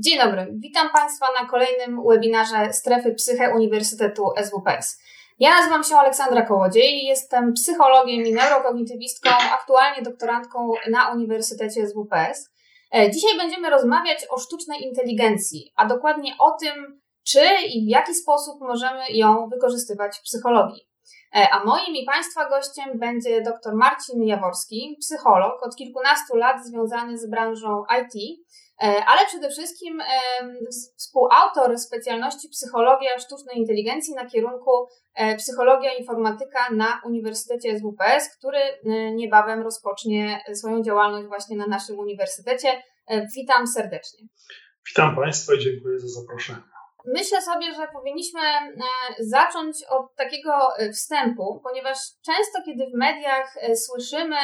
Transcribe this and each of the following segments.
Dzień dobry, witam Państwa na kolejnym webinarze Strefy Psyche Uniwersytetu SWPS. Ja nazywam się Aleksandra Kołodziej, jestem psychologiem i neurokognitywistką, aktualnie doktorantką na Uniwersytecie SWPS. E, dzisiaj będziemy rozmawiać o sztucznej inteligencji, a dokładnie o tym, czy i w jaki sposób możemy ją wykorzystywać w psychologii. E, a moim i Państwa gościem będzie dr Marcin Jaworski, psycholog, od kilkunastu lat związany z branżą IT, ale przede wszystkim współautor specjalności psychologia sztucznej inteligencji na kierunku e, psychologia informatyka na Uniwersytecie SWPS, który niebawem rozpocznie swoją działalność właśnie na naszym uniwersytecie. Witam serdecznie. Witam Państwa i dziękuję za zaproszenie. Myślę sobie, że powinniśmy e, zacząć od takiego e, wstępu, ponieważ często, kiedy w mediach e, słyszymy,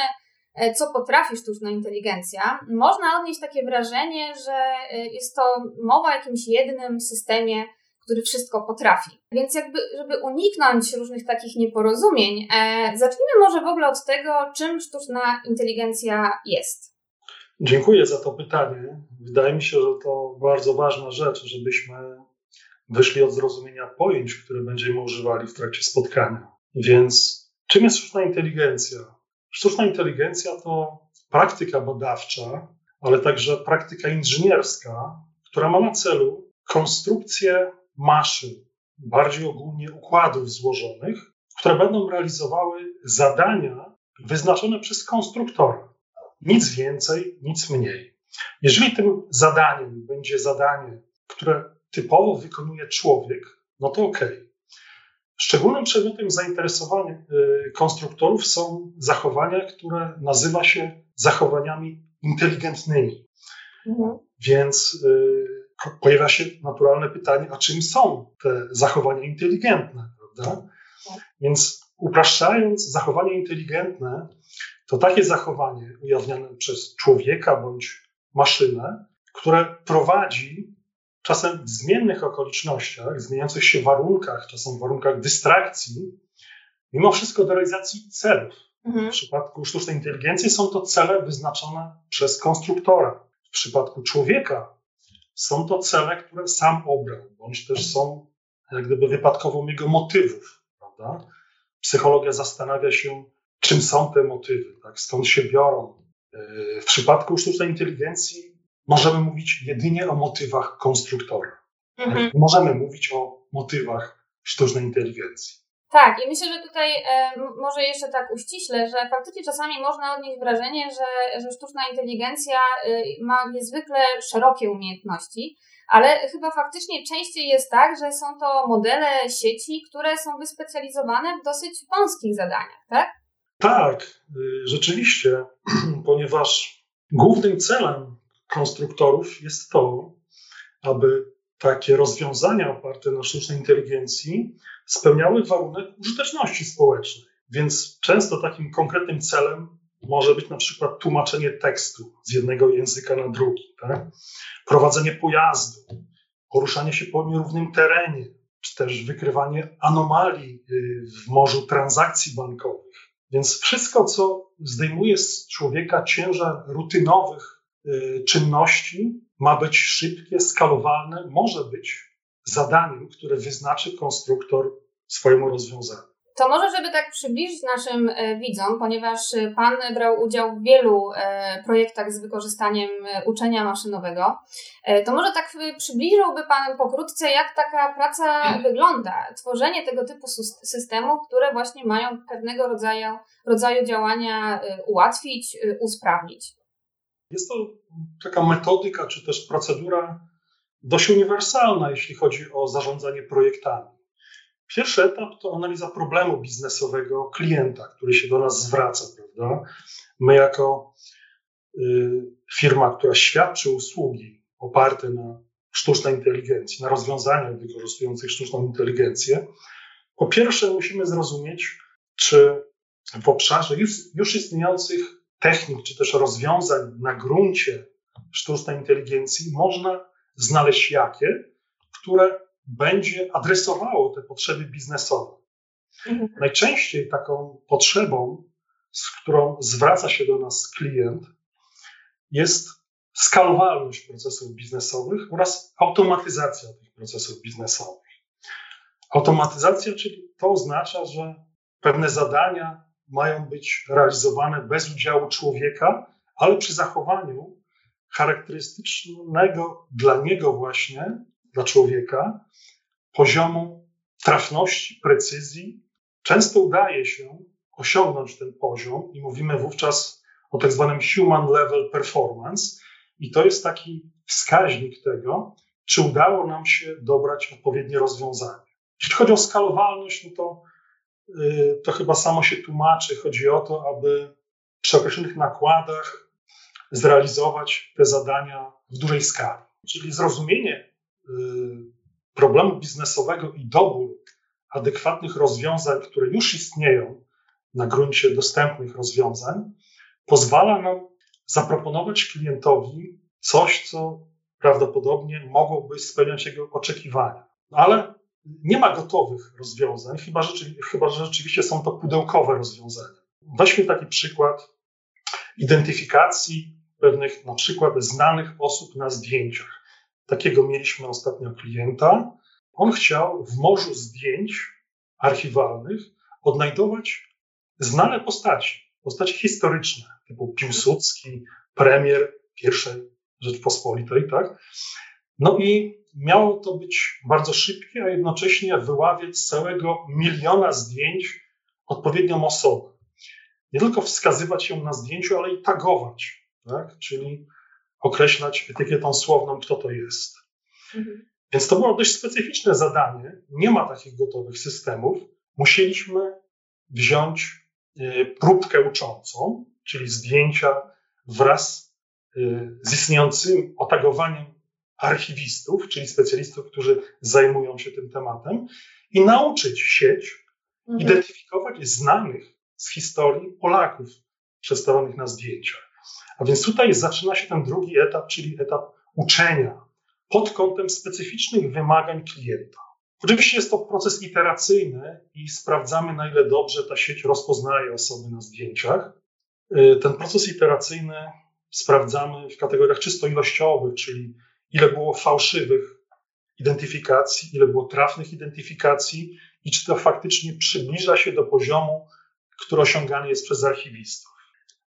co potrafi sztuczna inteligencja, można odnieść takie wrażenie, że jest to mowa o jakimś jednym systemie, który wszystko potrafi. Więc jakby, żeby uniknąć różnych takich nieporozumień, zacznijmy może w ogóle od tego, czym sztuczna inteligencja jest. Dziękuję za to pytanie. Wydaje mi się, że to bardzo ważna rzecz, żebyśmy wyszli od zrozumienia pojęć, które będziemy używali w trakcie spotkania. Więc czym jest sztuczna inteligencja? Sztuczna inteligencja to praktyka badawcza, ale także praktyka inżynierska, która ma na celu konstrukcję maszyn, bardziej ogólnie układów złożonych, które będą realizowały zadania wyznaczone przez konstruktora. Nic więcej, nic mniej. Jeżeli tym zadaniem będzie zadanie, które typowo wykonuje człowiek, no to ok. Szczególnym przedmiotem zainteresowania y, konstruktorów są zachowania, które nazywa się zachowaniami inteligentnymi. Mhm. Więc y, pojawia się naturalne pytanie, a czym są te zachowania inteligentne, prawda? Tak. Więc upraszczając, zachowanie inteligentne to takie zachowanie ujawniane przez człowieka bądź maszynę, które prowadzi czasem w zmiennych okolicznościach, zmieniających się warunkach, czasem w warunkach dystrakcji, mimo wszystko do realizacji celów. Mhm. W przypadku sztucznej inteligencji są to cele wyznaczone przez konstruktora. W przypadku człowieka są to cele, które sam obrał, bądź też są jak gdyby wypadkową jego motywów. Prawda? Psychologia zastanawia się, czym są te motywy, tak? skąd się biorą. Yy, w przypadku sztucznej inteligencji możemy mówić jedynie o motywach konstruktora. Mhm. Możemy mówić o motywach sztucznej inteligencji. Tak, i myślę, że tutaj e, może jeszcze tak uściśle, że faktycznie czasami można odnieść wrażenie, że, że sztuczna inteligencja e, ma niezwykle szerokie umiejętności, ale chyba faktycznie częściej jest tak, że są to modele sieci, które są wyspecjalizowane w dosyć wąskich zadaniach, tak? Tak, y, rzeczywiście, ponieważ głównym celem konstruktorów jest to, aby takie rozwiązania oparte na sztucznej inteligencji spełniały warunek użyteczności społecznej. Więc często takim konkretnym celem może być na przykład tłumaczenie tekstu z jednego języka na drugi, tak? prowadzenie pojazdu, poruszanie się po nierównym terenie, czy też wykrywanie anomalii y, w morzu transakcji bankowych. Więc wszystko, co zdejmuje z człowieka ciężar rutynowych czynności ma być szybkie, skalowalne, może być zadaniem, które wyznaczy konstruktor swojemu rozwiązaniu. To może, żeby tak przybliżyć naszym e, widzom, ponieważ e, Pan brał udział w wielu e, projektach z wykorzystaniem uczenia maszynowego, to może tak przybliżyłby Pan pokrótce, jak taka praca wygląda, tworzenie tego typu systemów, które właśnie mają pewnego rodzaju, rodzaju działania ułatwić, usprawnić. Jest to taka metodyka, czy też procedura dość uniwersalna, jeśli chodzi o zarządzanie projektami. Pierwszy etap to analiza problemu biznesowego klienta, który się do nas zwraca, prawda? My, jako y, firma, która świadczy usługi oparte na sztucznej inteligencji, na rozwiązaniach wykorzystujących sztuczną inteligencję, po pierwsze musimy zrozumieć, czy w obszarze już, już istniejących technik czy też rozwiązań na gruncie sztucznej inteligencji można znaleźć jakie, które będzie adresowało te potrzeby biznesowe. Mhm. Najczęściej taką potrzebą, z którą zwraca się do nas klient, jest skalowalność procesów biznesowych oraz automatyzacja tych procesów biznesowych. Automatyzacja, czyli to oznacza, że pewne zadania mają być realizowane bez udziału człowieka, ale przy zachowaniu charakterystycznego dla niego właśnie, dla człowieka, poziomu trafności, precyzji. Często udaje się osiągnąć ten poziom i mówimy wówczas o tak zwanym human level performance, i to jest taki wskaźnik tego, czy udało nam się dobrać odpowiednie rozwiązanie. Jeśli chodzi o skalowalność, no to, to chyba samo się tłumaczy. Chodzi o to, aby przy określonych nakładach zrealizować te zadania w dużej skali. Czyli zrozumienie yy, problemu biznesowego i dobór adekwatnych rozwiązań, które już istnieją na gruncie dostępnych rozwiązań, pozwala nam zaproponować klientowi coś, co prawdopodobnie mogłoby spełniać jego oczekiwania. Ale nie ma gotowych rozwiązań, chyba, chyba że rzeczywiście są to pudełkowe rozwiązania. Weźmy taki przykład identyfikacji pewnych na przykład znanych osób na zdjęciach. Takiego mieliśmy ostatnio klienta. On chciał w morzu zdjęć archiwalnych odnajdować znane postaci, postaci historyczne, typu Piłsudski, premier pierwszej Rzeczpospolitej, tak? No i miało to być bardzo szybkie, a jednocześnie wyławiać z całego miliona zdjęć odpowiednią osobę. Nie tylko wskazywać ją na zdjęciu, ale i tagować, tak? czyli określać etykietą słowną, kto to jest. Mhm. Więc to było dość specyficzne zadanie. Nie ma takich gotowych systemów. Musieliśmy wziąć y, próbkę uczącą, czyli zdjęcia wraz y, z istniejącym otagowaniem archiwistów, czyli specjalistów, którzy zajmują się tym tematem, i nauczyć sieć mhm. identyfikować znanych z historii Polaków przedstawionych na zdjęciach. A więc tutaj zaczyna się ten drugi etap, czyli etap uczenia pod kątem specyficznych wymagań klienta. Oczywiście jest to proces iteracyjny i sprawdzamy, na ile dobrze ta sieć rozpoznaje osoby na zdjęciach. Y, ten proces iteracyjny sprawdzamy w kategoriach czysto ilościowych, czyli ile było fałszywych identyfikacji, ile było trafnych identyfikacji i czy to faktycznie przybliża się do poziomu, który osiągany jest przez archiwistów.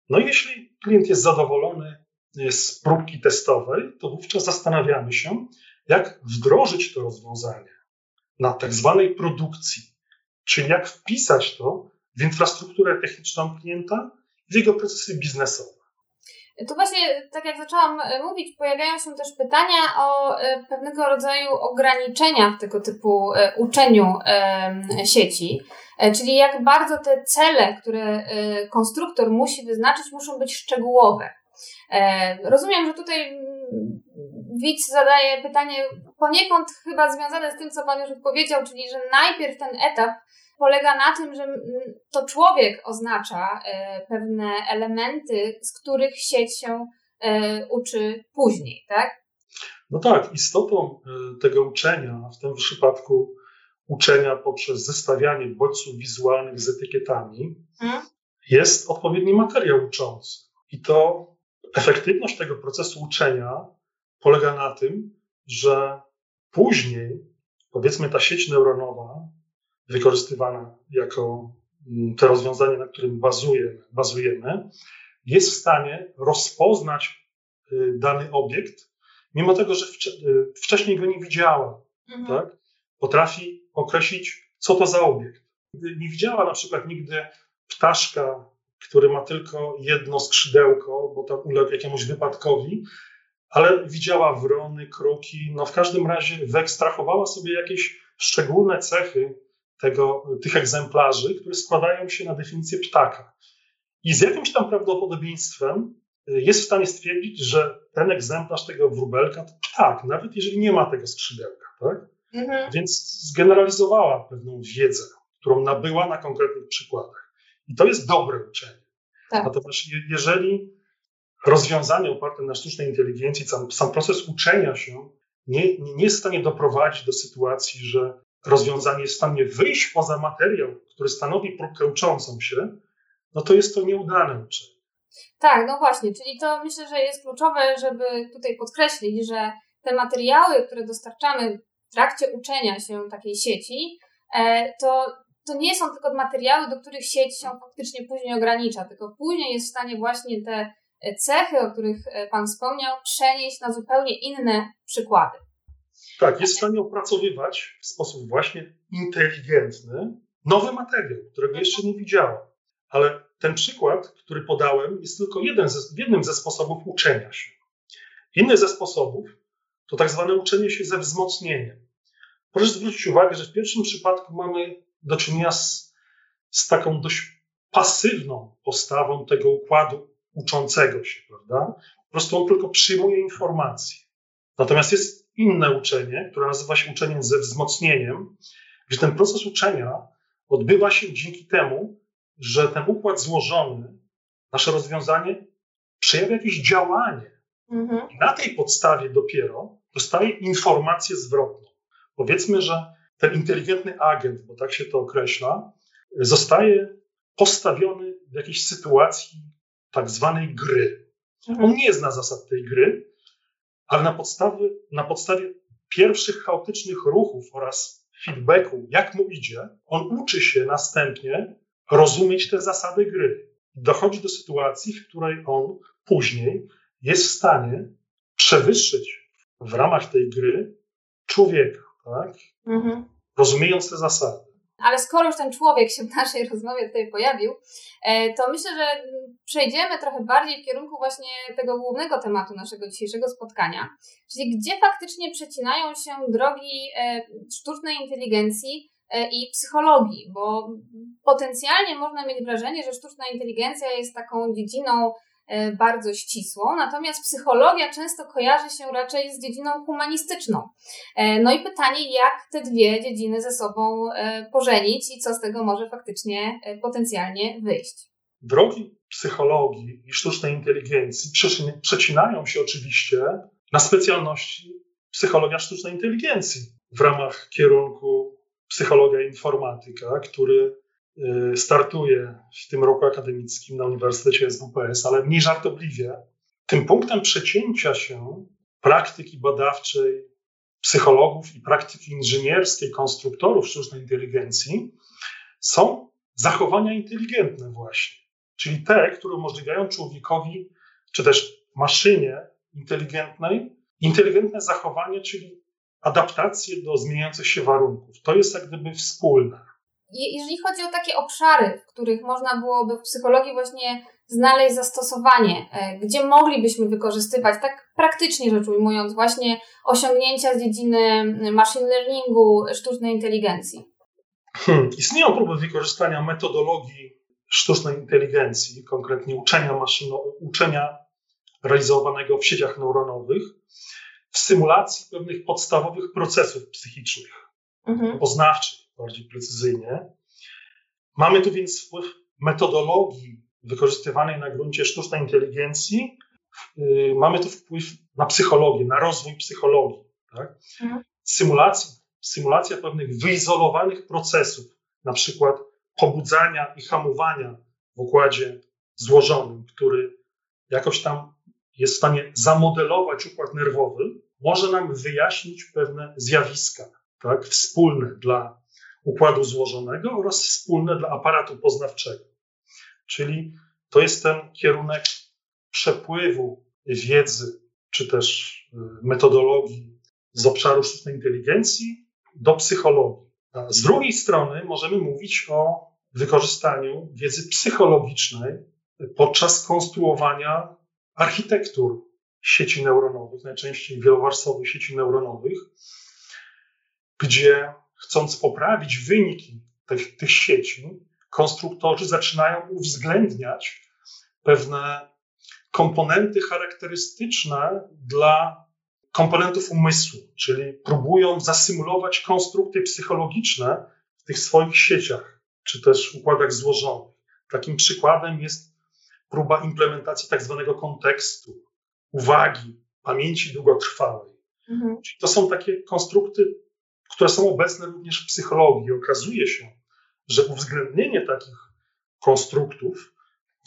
No jeśli klient jest zadowolony z próbki testowej, to wówczas zastanawiamy się, jak wdrożyć to rozwiązanie na tak zwanej produkcji, czyli jak wpisać to w infrastrukturę techniczną klienta, w jego procesy biznesowe. Tu właśnie, tak jak zaczęłam e, mówić, pojawiają się też pytania o e, pewnego rodzaju ograniczenia w tego typu e, uczeniu sieci. Czyli jak bardzo te cele, które konstruktor musi wyznaczyć, muszą być szczegółowe. Rozumiem, że tutaj widz zadaje pytanie poniekąd chyba związane z tym, co Pan już odpowiedział, czyli że najpierw ten etap polega na tym, że to człowiek oznacza e, pewne elementy, z których sieć się e, uczy później, tak? No tak, istotą e, tego uczenia, w tym przypadku uczenia poprzez zestawianie bodźców wizualnych z etykietami, hmm? jest odpowiedni materiał uczący. I to efektywność tego procesu uczenia polega na tym, że później, powiedzmy, ta sieć neuronowa wykorzystywana jako mm, to rozwiązanie, na którym bazuje, bazujemy, jest w stanie rozpoznać y, dany obiekt, mimo tego, że y, wcześniej go nie widziała. Mhm. Tak? Potrafi określić, co to za obiekt. Nie widziała na przykład nigdy ptaszka, który ma tylko jedno skrzydełko, bo tam uległ jakiemuś wypadkowi, ale widziała wrony, kruki, no w każdym razie wyekstrahowała sobie jakieś szczególne cechy tego, tych egzemplarzy, które składają się na definicję ptaka. I z jakimś tam prawdopodobieństwem y, jest w stanie stwierdzić, że ten egzemplarz tego wróbelka to ptak, nawet jeżeli nie ma tego skrzydełka. Tak? Mhm. Więc zgeneralizowała pewną wiedzę, którą nabyła na konkretnych przykładach. I to jest dobre uczenie. Tak. Natomiast jeżeli rozwiązanie oparte na sztucznej inteligencji, sam, sam proces uczenia się nie, nie jest w stanie doprowadzić do sytuacji, że rozwiązanie jest w stanie wyjść poza materiał, który stanowi próbkę uczącą się, no to jest to nieudane uczenie. Tak, no właśnie, czyli to myślę, że jest kluczowe, żeby tutaj podkreślić, że te materiały, które dostarczamy w trakcie uczenia się takiej sieci, e, to, to nie są tylko materiały, do których sieć się faktycznie później ogranicza, tylko później jest w stanie właśnie te cechy, o których e, Pan wspomniał, przenieść na zupełnie inne przykłady. Tak, jest w stanie opracowywać w sposób właśnie inteligentny nowy materiał, którego jeszcze nie widziałem. Ale ten przykład, który podałem, jest tylko jeden ze, jednym ze sposobów uczenia się. Inny ze sposobów to tak zwane uczenie się ze wzmocnieniem. Proszę zwrócić uwagę, że w pierwszym przypadku mamy do czynienia z, z taką dość pasywną postawą tego układu uczącego się, prawda? Po prostu on tylko przyjmuje informacje. Natomiast jest inne uczenie, które nazywa się uczeniem ze wzmocnieniem, gdzie ten proces uczenia odbywa się dzięki temu, że ten układ złożony, nasze rozwiązanie, przejawia jakieś działanie. Mhm. I na tej podstawie dopiero dostaje informację zwrotną. Powiedzmy, że ten inteligentny agent, bo tak się to określa, zostaje postawiony w jakiejś sytuacji tak zwanej gry. Mhm. On nie zna zasad tej gry, ale na podstawie, na podstawie pierwszych chaotycznych ruchów oraz feedbacku, jak mu idzie, on uczy się następnie rozumieć te zasady gry. Dochodzi do sytuacji, w której on później jest w stanie przewyższyć w ramach tej gry człowieka, tak? Mhm. rozumiejąc te zasady. Ale skoro już ten człowiek się w naszej rozmowie tutaj pojawił, e, to myślę, że przejdziemy trochę bardziej w kierunku właśnie tego głównego tematu naszego dzisiejszego spotkania, czyli gdzie faktycznie przecinają się drogi e, sztucznej inteligencji e, i psychologii, bo potencjalnie można mieć wrażenie, że sztuczna inteligencja jest taką dziedziną bardzo ścisłą, natomiast psychologia często kojarzy się raczej z dziedziną humanistyczną. E, no i pytanie, jak te dwie dziedziny ze sobą e, pożenić i co z tego może faktycznie potencjalnie wyjść. Drogi psychologii i sztucznej inteligencji przecinają się oczywiście na specjalności psychologia sztucznej inteligencji w ramach kierunku psychologia informatyka, który startuje w tym roku akademickim na Uniwersytecie SWPS, ale mniej żartobliwie, tym punktem przecięcia się praktyki badawczej psychologów i praktyki inżynierskiej konstruktorów sztucznej inteligencji są zachowania inteligentne właśnie, czyli te, które umożliwiają człowiekowi, czy też maszynie inteligentnej, inteligentne zachowanie, czyli adaptację do zmieniających się warunków. To jest jak gdyby wspólne jeżeli chodzi o takie obszary, w których można byłoby w psychologii właśnie znaleźć zastosowanie, e, gdzie moglibyśmy wykorzystywać, tak praktycznie rzecz ujmując, właśnie osiągnięcia z dziedziny machine learningu, sztucznej inteligencji? Hmm. Istnieją próby wykorzystania metodologii sztucznej inteligencji, konkretnie uczenia, maszyno, uczenia realizowanego w sieciach neuronowych, w symulacji pewnych podstawowych procesów psychicznych, mhm. poznawczych bardziej precyzyjnie. Mamy tu więc wpływ metodologii wykorzystywanej na gruncie sztucznej inteligencji. Y, mamy tu wpływ na psychologię, na rozwój psychologii. Tak? Mhm. Symulacja, symulacja pewnych wyizolowanych procesów, na przykład pobudzania i hamowania w układzie złożonym, który jakoś tam jest w stanie zamodelować układ nerwowy, może nam wyjaśnić pewne zjawiska, tak, wspólne dla układu złożonego oraz wspólne dla aparatu poznawczego. Czyli to jest ten kierunek przepływu wiedzy, czy też y, metodologii z obszaru sztucznej inteligencji do psychologii. A z drugiej strony możemy mówić o wykorzystaniu wiedzy psychologicznej podczas konstruowania architektur sieci neuronowych, najczęściej wielowarstwowych sieci neuronowych, gdzie chcąc poprawić wyniki tych, tych sieci, konstruktorzy zaczynają uwzględniać pewne komponenty charakterystyczne dla komponentów umysłu, czyli próbują zasymulować konstrukty psychologiczne w tych swoich sieciach, czy też układach złożonych. Takim przykładem jest próba implementacji tak zwanego kontekstu, uwagi, pamięci długotrwałej. Mhm. Czyli to są takie konstrukty które są obecne również w psychologii. Okazuje się, że uwzględnienie takich konstruktów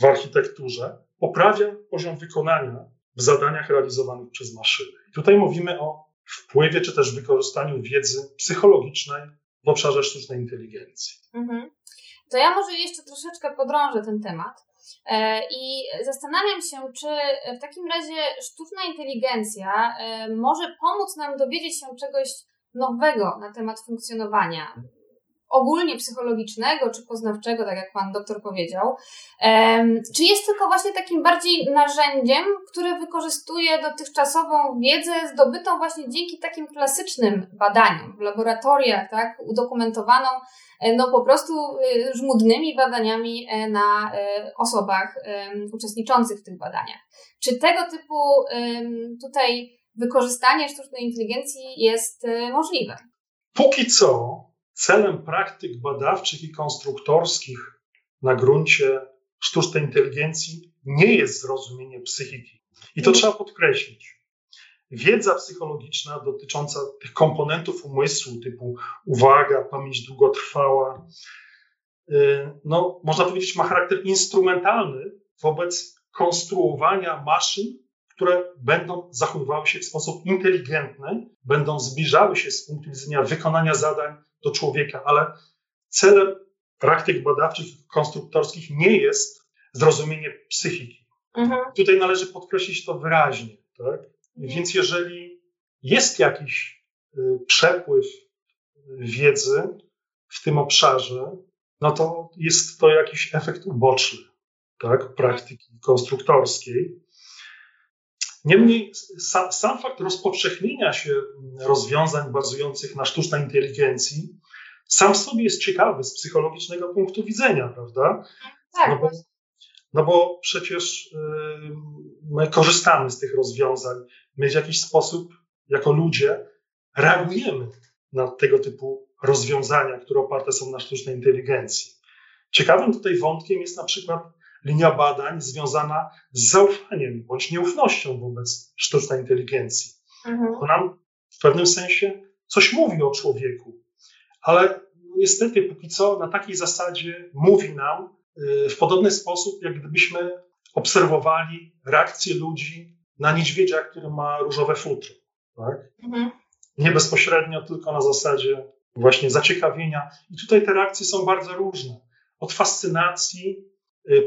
w architekturze poprawia poziom wykonania w zadaniach realizowanych przez maszyny. I tutaj mówimy o wpływie czy też wykorzystaniu wiedzy psychologicznej w obszarze sztucznej inteligencji. Mhm. To ja może jeszcze troszeczkę podrążę ten temat. E, I zastanawiam się, czy w takim razie sztuczna inteligencja e, może pomóc nam dowiedzieć się czegoś nowego na temat funkcjonowania ogólnie psychologicznego czy poznawczego, tak jak pan doktor powiedział, czy jest tylko właśnie takim bardziej narzędziem, które wykorzystuje dotychczasową wiedzę zdobytą właśnie dzięki takim klasycznym badaniom w laboratoriach, tak, udokumentowaną e, no po prostu e, żmudnymi badaniami e, na osobach uczestniczących w tych badaniach. Czy tego typu tutaj wykorzystanie sztucznej inteligencji jest możliwe? Póki co celem praktyk badawczych i konstruktorskich na gruncie sztucznej inteligencji nie jest zrozumienie psychiki. I to mhm. trzeba podkreślić. Wiedza psychologiczna dotycząca tych komponentów umysłu, typu uwaga, pamięć długotrwała, y, no, można powiedzieć, ma charakter instrumentalny wobec konstruowania maszyn, które będą zachowywały się w sposób inteligentny, będą zbliżały się z punktu widzenia wykonania zadań do człowieka, ale celem praktyk badawczych, konstruktorskich nie jest zrozumienie psychiki. Mhm. Tutaj należy podkreślić to wyraźnie. Tak? Mhm. Więc jeżeli jest jakiś y, przepływ wiedzy w tym obszarze, no to jest to jakiś efekt uboczny tak? praktyki konstruktorskiej. Niemniej sam, sam fakt rozpowszechnienia się rozwiązań bazujących na sztucznej inteligencji sam w sobie jest ciekawy z psychologicznego punktu widzenia, prawda? Tak. No bo, no bo przecież my korzystamy z tych rozwiązań, my w jakiś sposób jako ludzie reagujemy na tego typu rozwiązania, które oparte są na sztucznej inteligencji. Ciekawym tutaj wątkiem jest na przykład linia badań związana z zaufaniem bądź nieufnością wobec sztucznej inteligencji. Mhm. To nam w pewnym sensie coś mówi o człowieku, ale niestety póki co na takiej zasadzie mówi nam y, w podobny sposób, jak gdybyśmy obserwowali reakcję ludzi na niedźwiedzia, który ma różowe futro. Tak? Mhm. Nie bezpośrednio, tylko na zasadzie właśnie zaciekawienia. I tutaj te reakcje są bardzo różne. Od fascynacji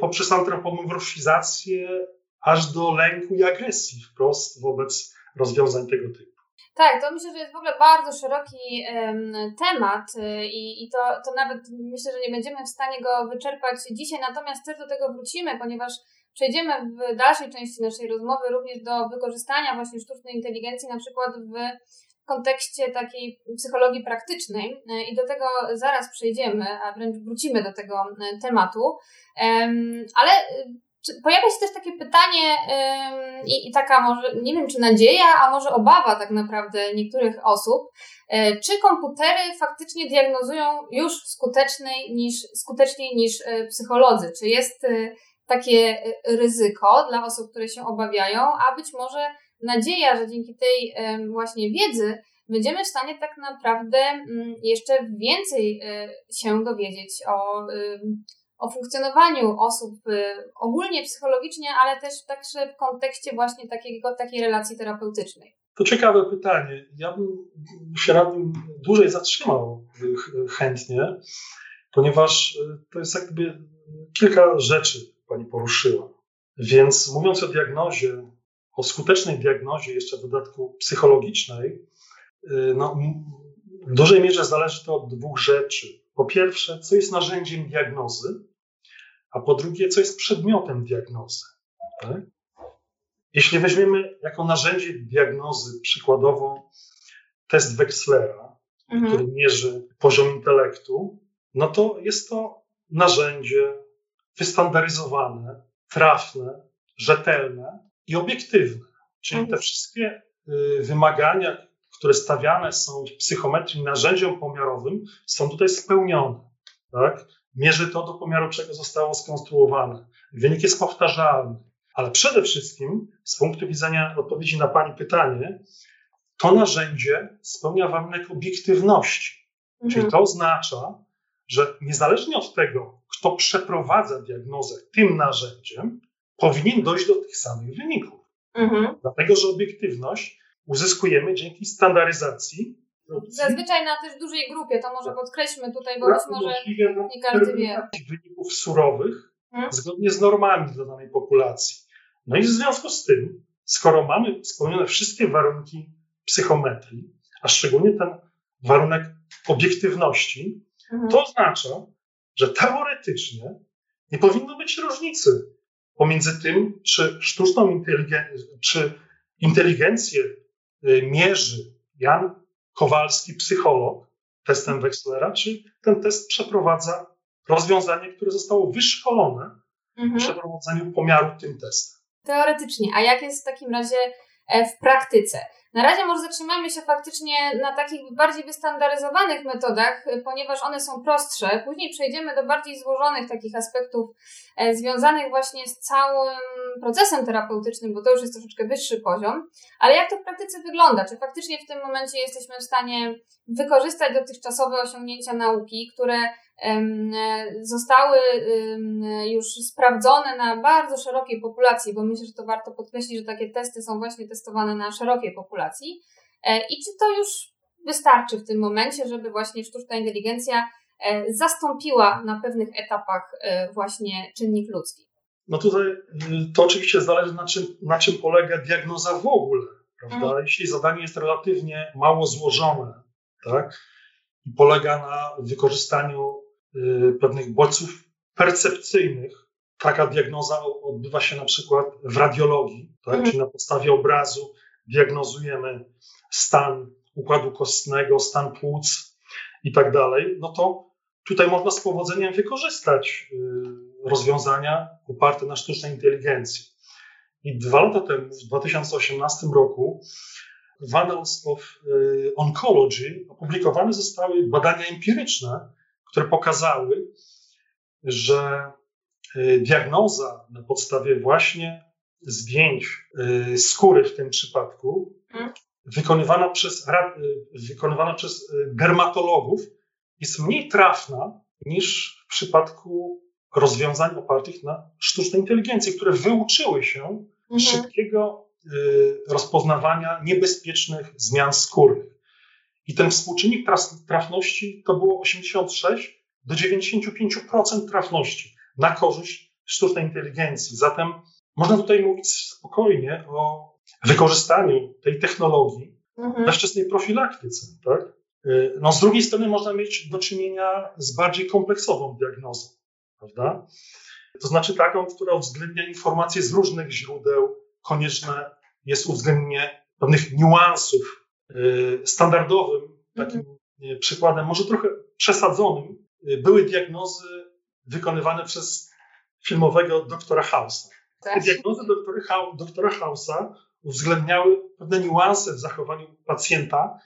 poprzez antropomorfizację aż do lęku i agresji wprost wobec rozwiązań tego typu. Tak, to myślę, że jest w ogóle bardzo szeroki temat y, i, i to, to nawet myślę, że nie będziemy w stanie go wyczerpać dzisiaj, natomiast też do tego wrócimy, ponieważ przejdziemy w dalszej części naszej rozmowy również do wykorzystania właśnie sztucznej inteligencji, na przykład w w kontekście takiej psychologii praktycznej e, i do tego zaraz przejdziemy, a wręcz wrócimy do tego e, tematu. Ale e, pojawia się też takie pytanie i, taka może, nie wiem czy nadzieja, a może obawa tak naprawdę niektórych osób, czy komputery faktycznie diagnozują już skuteczniej niż, skuteczniej niż psycholodzy? Czy jest takie ryzyko dla osób, które się obawiają, a być może nadzieja, że dzięki tej właśnie wiedzy będziemy w stanie tak naprawdę mm, jeszcze więcej e, się dowiedzieć o, o funkcjonowaniu osób y, ogólnie psychologicznie, ale też także w kontekście właśnie takiego, takiej relacji terapeutycznej. To ciekawe pytanie. Ja bym się nad tym dłużej zatrzymał chętnie, ponieważ y, to jest jakby kilka rzeczy Pani poruszyła. Więc mówiąc o diagnozie, o skutecznej diagnozie, jeszcze w dodatku psychologicznej, y, no, w dużej mierze zależy to od dwóch rzeczy. Po pierwsze, co jest narzędziem diagnozy, a po drugie, co jest przedmiotem diagnozy. Tak? Jeśli weźmiemy jako narzędzie diagnozy przykładowo test Wechslera, mhm. który mierzy poziom intelektu, no to jest to narzędzie wystandaryzowane, trafne, rzetelne, i obiektywne. Czyli te mhm. wszystkie y, wymagania, które stawiane są w psychometrii narzędziom pomiarowym, są tutaj spełnione. Tak? Mierzy to do pomiaru, czego zostało skonstruowane. Wynik jest powtarzalny. Ale przede wszystkim, z punktu widzenia odpowiedzi na Pani pytanie, to narzędzie spełnia warunek obiektywności. Mhm. Czyli to oznacza, że niezależnie od tego, kto przeprowadza diagnozę tym narzędziem, powinien dojść do tych samych wyników. Mhm. Dlatego, że obiektywność uzyskujemy dzięki standaryzacji. Zazwyczaj na też dużej grupie, to może podkreślmy tutaj, bo być może nie każdy wie. Wyników surowych hmm? zgodnie z normami dla danej populacji. No i w związku z tym, skoro mamy spełnione wszystkie warunki psychometrii, a szczególnie ten warunek obiektywności, mhm. to oznacza, że teoretycznie nie powinno być różnicy pomiędzy tym, czy sztuczną inteligencję, czy inteligencję y, mierzy Jan Kowalski, psycholog, testem Wechslera, czy ten test przeprowadza rozwiązanie, które zostało wyszkolone mhm. w przeprowadzaniu pomiaru tym testem. Teoretycznie. A jak jest w takim razie w praktyce? Na razie może zatrzymamy się faktycznie na takich bardziej wystandaryzowanych metodach, ponieważ one są prostsze. Później przejdziemy do bardziej złożonych takich aspektów e, związanych właśnie z całym procesem terapeutycznym, bo to już jest troszeczkę wyższy poziom. Ale jak to w praktyce wygląda? Czy faktycznie w tym momencie jesteśmy w stanie wykorzystać dotychczasowe osiągnięcia nauki, które zostały już sprawdzone na bardzo szerokiej populacji, bo myślę, że to warto podkreślić, że takie testy są właśnie testowane na szerokiej populacji. E, I czy to już wystarczy w tym momencie, żeby właśnie sztuczna inteligencja e, zastąpiła na pewnych etapach e, właśnie czynnik ludzki? No tutaj y, to oczywiście zależy na czym, na czym polega diagnoza w ogóle, prawda? Mhm. Jeśli zadanie jest relatywnie mało złożone, tak? I polega na wykorzystaniu pewnych bodźców percepcyjnych. Taka diagnoza odbywa się na przykład w radiologii, tak? Mhm. czyli na podstawie obrazu diagnozujemy stan układu kostnego, stan płuc i tak dalej, no to tutaj można z powodzeniem wykorzystać y, rozwiązania oparte na sztucznej inteligencji. I dwa lata temu, w 2018 roku, w Annals of y, Oncology opublikowane zostały badania empiryczne, które pokazały, że y, diagnoza na podstawie właśnie zdjęć y, skóry w tym przypadku, hmm. wykonywana przez, y, wykonywana przez dermatologów, jest mniej trafna niż w przypadku rozwiązań opartych na sztucznej inteligencji, które wyuczyły się mhm. szybkiego rozpoznawania niebezpiecznych zmian skórnych. I ten współczynnik trafności to było 86 do 95% trafności na korzyść sztucznej inteligencji. Zatem można tutaj mówić spokojnie o wykorzystaniu tej technologii mhm. we wczesnej profilaktyce. Tak? Y, no, z drugiej strony można mieć do czynienia z bardziej kompleksową diagnozą, prawda? To znaczy taką, która uwzględnia informacje z różnych źródeł, konieczne jest uwzględnienie pewnych niuansów standardowym takim mhm. przykładem, może trochę przesadzonym, y, były diagnozy wykonywane przez filmowego doktora Hausa. Tak. Te diagnozy doktora Hausa uwzględniały pewne niuanse w zachowaniu pacjenta,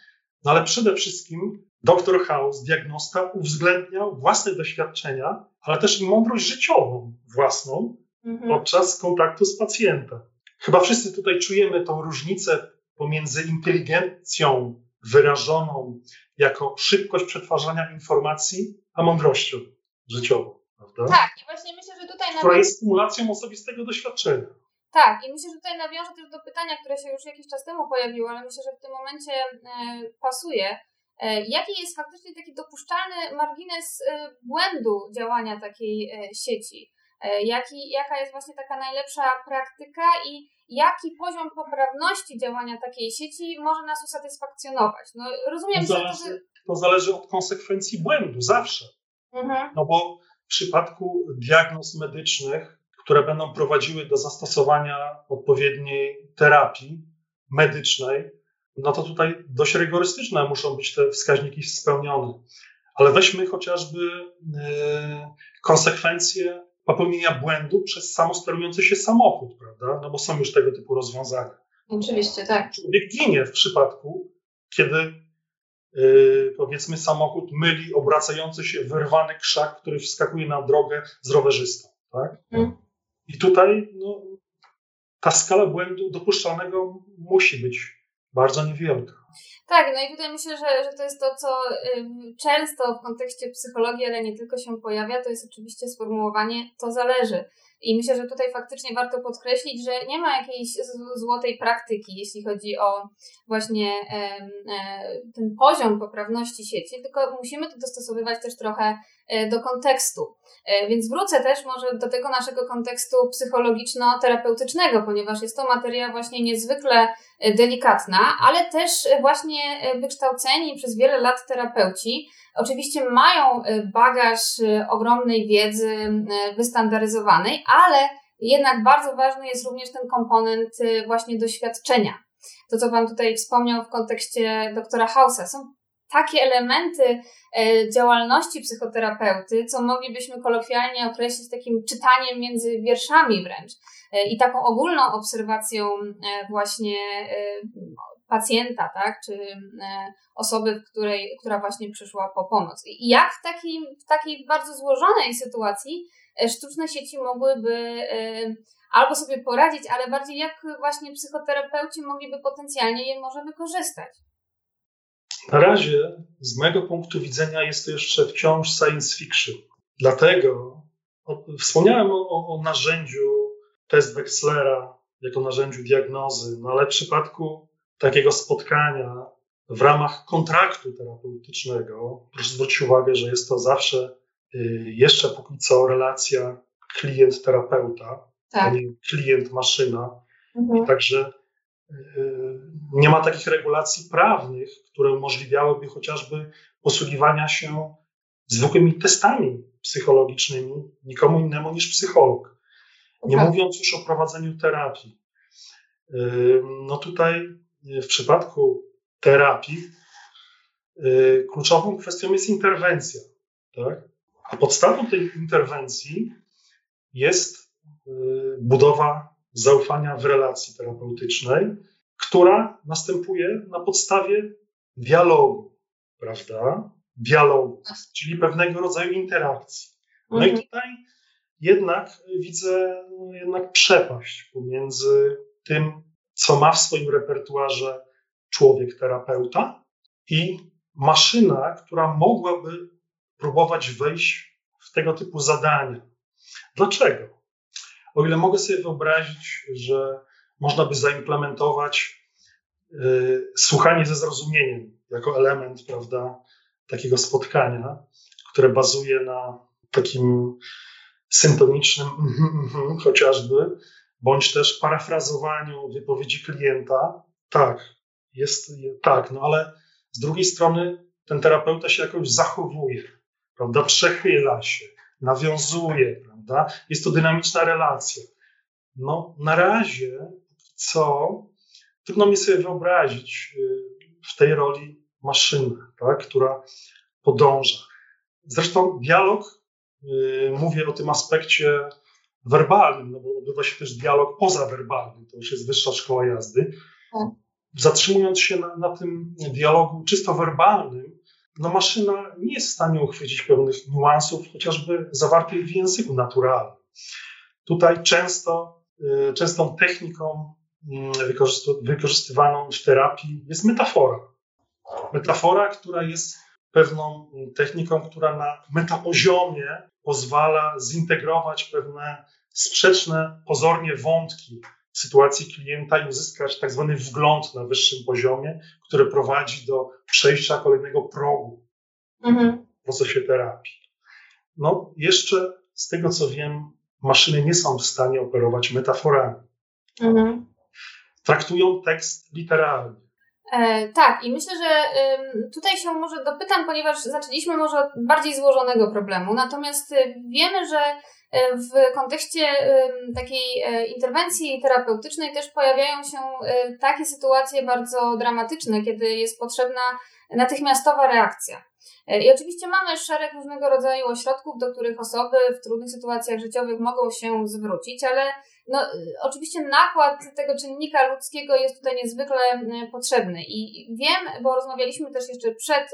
no ale przede wszystkim doktor House, diagnosta, uwzględniał własne doświadczenia, ale też i mądrość życiową własną mhm. podczas kontaktu z pacjentem. Chyba wszyscy tutaj czujemy tą różnicę pomiędzy inteligencją wyrażoną jako szybkość przetwarzania informacji, a mądrością życiową. Prawda? Tak, i właśnie myślę, że tutaj. Która jest kumulacją osobistego doświadczenia. Tak, i myślę, że tutaj nawiążę też do pytania, które się już jakiś czas temu pojawiło, ale myślę, że w tym momencie e, pasuje. E, jaki jest faktycznie taki dopuszczalny margines e, błędu działania takiej sieci? Jaki, jaka jest właśnie taka najlepsza praktyka i jaki poziom poprawności działania takiej sieci może nas usatysfakcjonować. No, rozumiem, to zależy, że to, zależy od konsekwencji błędu, zawsze. Mhm. No bo w przypadku diagnoz medycznych, które będą prowadziły do zastosowania odpowiedniej terapii medycznej, no to tutaj dość rygorystyczne muszą być te wskaźniki spełnione. Ale weźmy chociażby yy, konsekwencje popełnienia błędu przez samosterujący się samochód, prawda? No bo są już tego typu rozwiązania. Oczywiście, tak. Człowiek ginie w przypadku, kiedy yy, powiedzmy samochód myli obracający się wyrwany krzak, który wskakuje na drogę z rowerzystą, tak? Hmm. I tutaj no, ta skala błędu dopuszczalnego musi być bardzo niewielka. Tak, no i tutaj myślę, że, że to jest to, co często w kontekście psychologii, ale nie tylko się pojawia, to jest oczywiście sformułowanie to zależy. I myślę, że tutaj faktycznie warto podkreślić, że nie ma jakiejś złotej praktyki, jeśli chodzi o właśnie ten poziom poprawności sieci, tylko musimy to dostosowywać też trochę do kontekstu. Więc wrócę też może do tego naszego kontekstu psychologiczno-terapeutycznego, ponieważ jest to materia właśnie niezwykle delikatna, ale też właśnie wykształceni przez wiele lat terapeuci oczywiście mają y, bagaż y, ogromnej wiedzy y, wystandaryzowanej, ale jednak bardzo ważny jest również ten komponent właśnie doświadczenia. To, co Wam tutaj wspomniał w kontekście doktora Hausa, są takie elementy działalności psychoterapeuty, co moglibyśmy kolokwialnie określić takim czytaniem między wierszami wręcz i taką ogólną obserwacją właśnie pacjenta, tak, czy e, osoby, której, która właśnie przyszła po pomoc. I jak w takiej, w takiej bardzo złożonej sytuacji e, sztuczne sieci mogłyby e, albo sobie poradzić, ale bardziej jak właśnie psychoterapeuci mogliby potencjalnie je może wykorzystać? Na razie, z mojego punktu widzenia, jest to jeszcze wciąż science fiction. Dlatego wspomniałem o, o narzędziu test Wechslera jako narzędziu diagnozy, no ale w przypadku takiego spotkania w ramach kontraktu terapeutycznego, proszę zwrócić uwagę, że jest to zawsze y, jeszcze póki co relacja klient-terapeuta, tak. a nie klient-maszyna. Mhm. Także y, nie ma takich regulacji prawnych, które umożliwiałyby chociażby posługiwania się zwykłymi testami psychologicznymi nikomu innemu niż psycholog. Nie okay. mówiąc już o prowadzeniu terapii. Y, no tutaj w przypadku terapii y, kluczową kwestią jest interwencja. Tak? A podstawą tej interwencji jest y, budowa zaufania w relacji terapeutycznej, która następuje na podstawie dialogu, prawda? Dialogu, czyli pewnego rodzaju interakcji. No mhm. i tutaj jednak widzę jednak przepaść pomiędzy tym, co ma w swoim repertuarze człowiek terapeuta i maszyna, która mogłaby próbować wejść w tego typu zadania. Dlaczego? O ile mogę sobie wyobrazić, że można by zaimplementować y, słuchanie ze zrozumieniem jako element, prawda, takiego spotkania, które bazuje na takim syntonicznym chociażby, bądź też parafrazowaniu wypowiedzi klienta. Tak, jest tak, no ale z drugiej strony ten terapeuta się jakoś zachowuje, prawda? Przechyla się, nawiązuje, prawda? Jest to dynamiczna relacja. No, na razie, co trudno mi sobie wyobrazić y, w tej roli maszynę, tak? która podąża. Zresztą dialog, y, mówię o tym aspekcie werbalnym, no bo odbywa się też dialog pozawerbalny, to już jest wyższa szkoła jazdy. Tak. Zatrzymując się na, na tym dialogu czysto werbalnym, no maszyna nie jest w stanie uchwycić pewnych niuansów, chociażby zawartych w języku naturalnym. Tutaj często, y, częstą techniką mm, wykorzystywaną w terapii jest metafora. Metafora, która jest pewną techniką, która na metapoziomie pozwala zintegrować pewne sprzeczne pozornie wątki w sytuacji klienta i uzyskać tak zwany wgląd na wyższym poziomie, który prowadzi do przejścia kolejnego progu mhm. w procesie terapii. No, jeszcze z tego co wiem, maszyny nie są w stanie operować metaforami. Mhm. Traktują tekst literalnie. E, tak, i myślę, że tutaj się może dopytam, ponieważ zaczęliśmy może od bardziej złożonego problemu, natomiast y, wiemy, że y, w kontekście takiej e, interwencji terapeutycznej też pojawiają się takie sytuacje bardzo dramatyczne, kiedy jest potrzebna natychmiastowa reakcja. E, I oczywiście mamy szereg różnego rodzaju ośrodków, do których osoby w trudnych sytuacjach życiowych mogą się zwrócić, ale no, oczywiście nakład tego czynnika ludzkiego jest tutaj niezwykle potrzebny. I wiem, bo rozmawialiśmy też jeszcze przed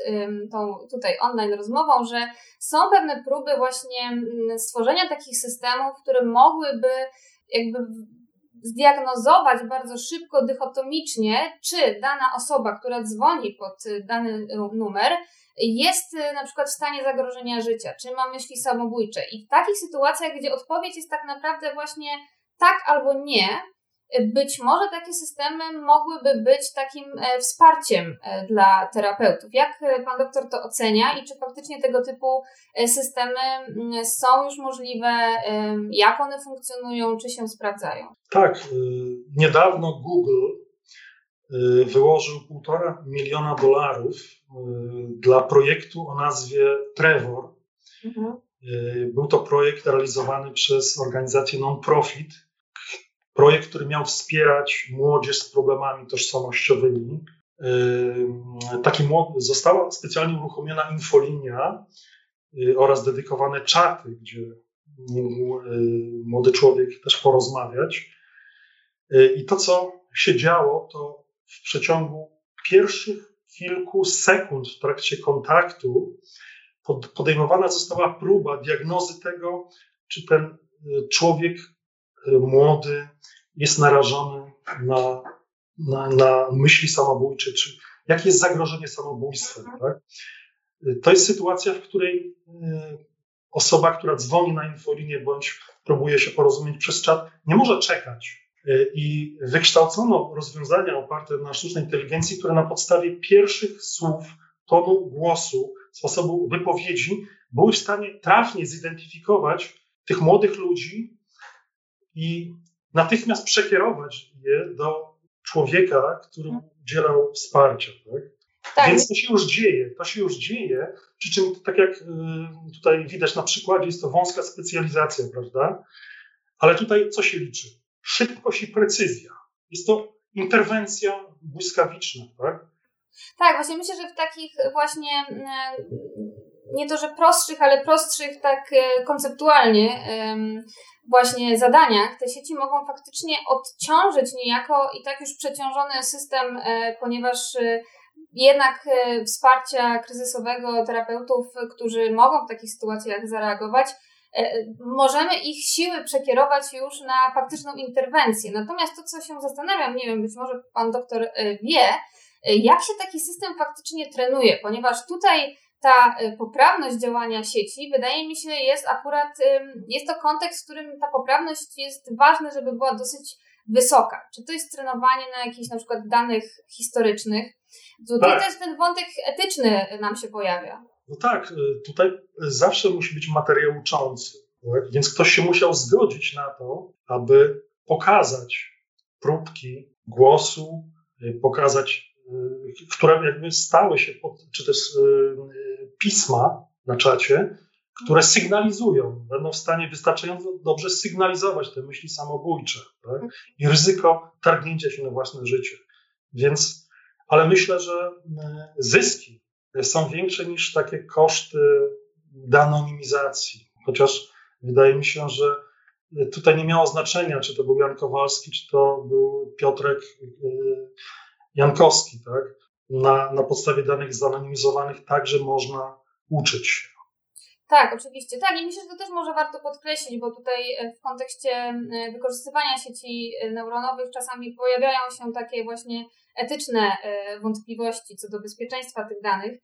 tą tutaj online rozmową, że są pewne próby właśnie stworzenia takich systemów, które mogłyby jakby zdiagnozować bardzo szybko, dychotomicznie, czy dana osoba, która dzwoni pod dany numer, jest na przykład w stanie zagrożenia życia, czy ma myśli samobójcze. I w takich sytuacjach, gdzie odpowiedź jest tak naprawdę właśnie tak albo nie, być może takie systemy mogłyby być takim e, wsparciem e, dla terapeutów. Jak e, pan doktor to ocenia i czy faktycznie tego typu systemy są już możliwe? Jak one funkcjonują? Czy się sprawdzają? Tak. Niedawno Google wyłożył półtora miliona dolarów dla projektu o nazwie Trevor. Mhm. Był to projekt realizowany przez organizację non-profit, Projekt, który miał wspierać młodzież z problemami tożsamościowymi. Taki została specjalnie uruchomiona infolinia y, oraz dedykowane czaty, gdzie mógł y, młody człowiek też porozmawiać. I to, co się działo, to w przeciągu pierwszych kilku sekund w trakcie kontaktu podejmowana została próba diagnozy tego, czy ten człowiek młody jest narażony na, na, na myśli samobójcze, czy jakie jest zagrożenie samobójstwem. Tak? To jest sytuacja, w której e, osoba, która dzwoni na infolinię bądź próbuje się porozumieć przez czat, nie może czekać. E, I wykształcono rozwiązania oparte na sztucznej inteligencji, które na podstawie pierwszych słów, tonu głosu, sposobu wypowiedzi były w stanie trafnie zidentyfikować tych młodych ludzi i natychmiast przekierować je do człowieka, który mhm. udzielał wsparcia. Tak? Tak. Więc to się już dzieje, to się już dzieje, przy czym tak jak y, tutaj widać na przykładzie, jest to wąska specjalizacja, prawda? Ale tutaj co się liczy? Szybkość i precyzja. Jest to interwencja błyskawiczna, tak? Tak, właśnie myślę, że w takich właśnie nie to, że prostszych, ale prostszych tak e, konceptualnie właśnie zadaniach, te sieci mogą faktycznie odciążyć niejako i tak już przeciążony system, e, ponieważ e, jednak wsparcia kryzysowego terapeutów, którzy mogą w takich sytuacjach zareagować, możemy ich siły przekierować już na faktyczną interwencję. Natomiast to, co się zastanawiam, nie wiem, być może pan doktor wie, jak się taki system faktycznie trenuje, ponieważ tutaj ta y, poprawność działania sieci, wydaje mi się, jest akurat, jest to kontekst, w którym ta poprawność jest ważna, żeby była dosyć wysoka. Czy to jest trenowanie na jakichś na przykład danych historycznych? Tutaj tak. też ten wątek etyczny nam się pojawia. No tak, y, tutaj zawsze musi być materiał uczący, tak? więc ktoś się musiał zgodzić na to, aby pokazać próbki głosu, y, pokazać, które jakby stały się, pod, czy też pisma na czacie, które sygnalizują, będą w stanie wystarczająco dobrze sygnalizować te myśli samobójcze tak? i ryzyko targnięcia się na własne życie. Więc, ale myślę, że zyski są większe niż takie koszty deanonimizacji. Chociaż wydaje mi się, że tutaj nie miało znaczenia, czy to był Jan Kowalski, czy to był Piotrek Jankowski, tak? na, na podstawie danych zanonimizowanych także można uczyć się. Tak, oczywiście. Tak, i myślę, że to też może warto podkreślić, bo tutaj e, w kontekście e, wykorzystywania sieci e, neuronowych czasami pojawiają się takie właśnie etyczne wątpliwości co do bezpieczeństwa tych danych.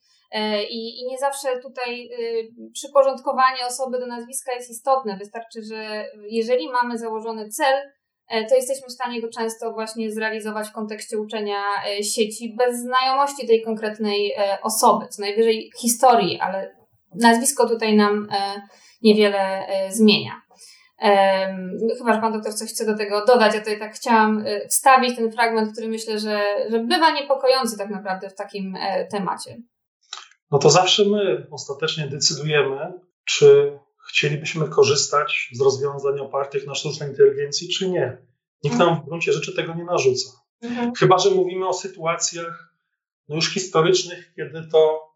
I, I nie zawsze tutaj przyporządkowanie osoby do nazwiska jest istotne. Wystarczy, że jeżeli mamy założony cel, to jesteśmy w stanie go często właśnie zrealizować w kontekście uczenia e, sieci bez znajomości tej konkretnej e, osoby, co najwyżej historii, ale nazwisko tutaj nam niewiele zmienia. Chyba, że pan doktor coś chce do tego dodać, ja tutaj tak chciałam wstawić ten fragment, który myślę, że, że bywa niepokojący tak naprawdę w takim temacie. No to zawsze my ostatecznie decydujemy, czy chcielibyśmy korzystać z rozwiązań opartych na sztucznej inteligencji, czy nie. Nikt nam w gruncie rzeczy tego nie narzuca. Mhm. Chyba, że mówimy o sytuacjach no już historycznych, kiedy to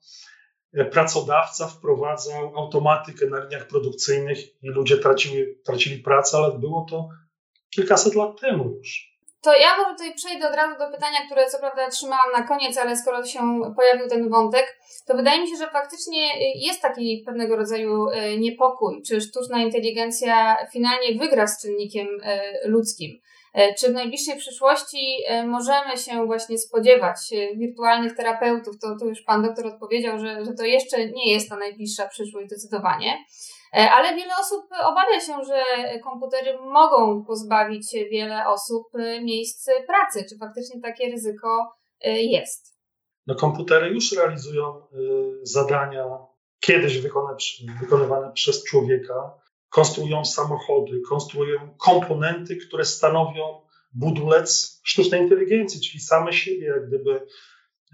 e, pracodawca wprowadzał automatykę na liniach produkcyjnych i ludzie tracili, tracili pracę, ale było to kilkaset lat temu już. To ja może tutaj przejdę od razu do pytania, które co prawda trzymałam na koniec, ale skoro się pojawił ten wątek, to wydaje mi się, że faktycznie jest taki pewnego rodzaju e, niepokój, czy sztuczna inteligencja finalnie wygra z czynnikiem e, ludzkim. Czy w najbliższej przyszłości możemy się właśnie spodziewać wirtualnych terapeutów? To, to już Pan doktor odpowiedział, że, że to jeszcze nie jest ta najbliższa przyszłość zdecydowanie. Ale wiele osób obawia się, że komputery mogą pozbawić wiele osób miejsc pracy. Czy faktycznie takie ryzyko jest? No, komputery już realizują zadania kiedyś wykonywane przez człowieka, konstruują samochody, konstruują komponenty, które stanowią budulec sztucznej inteligencji, czyli same siebie jak gdyby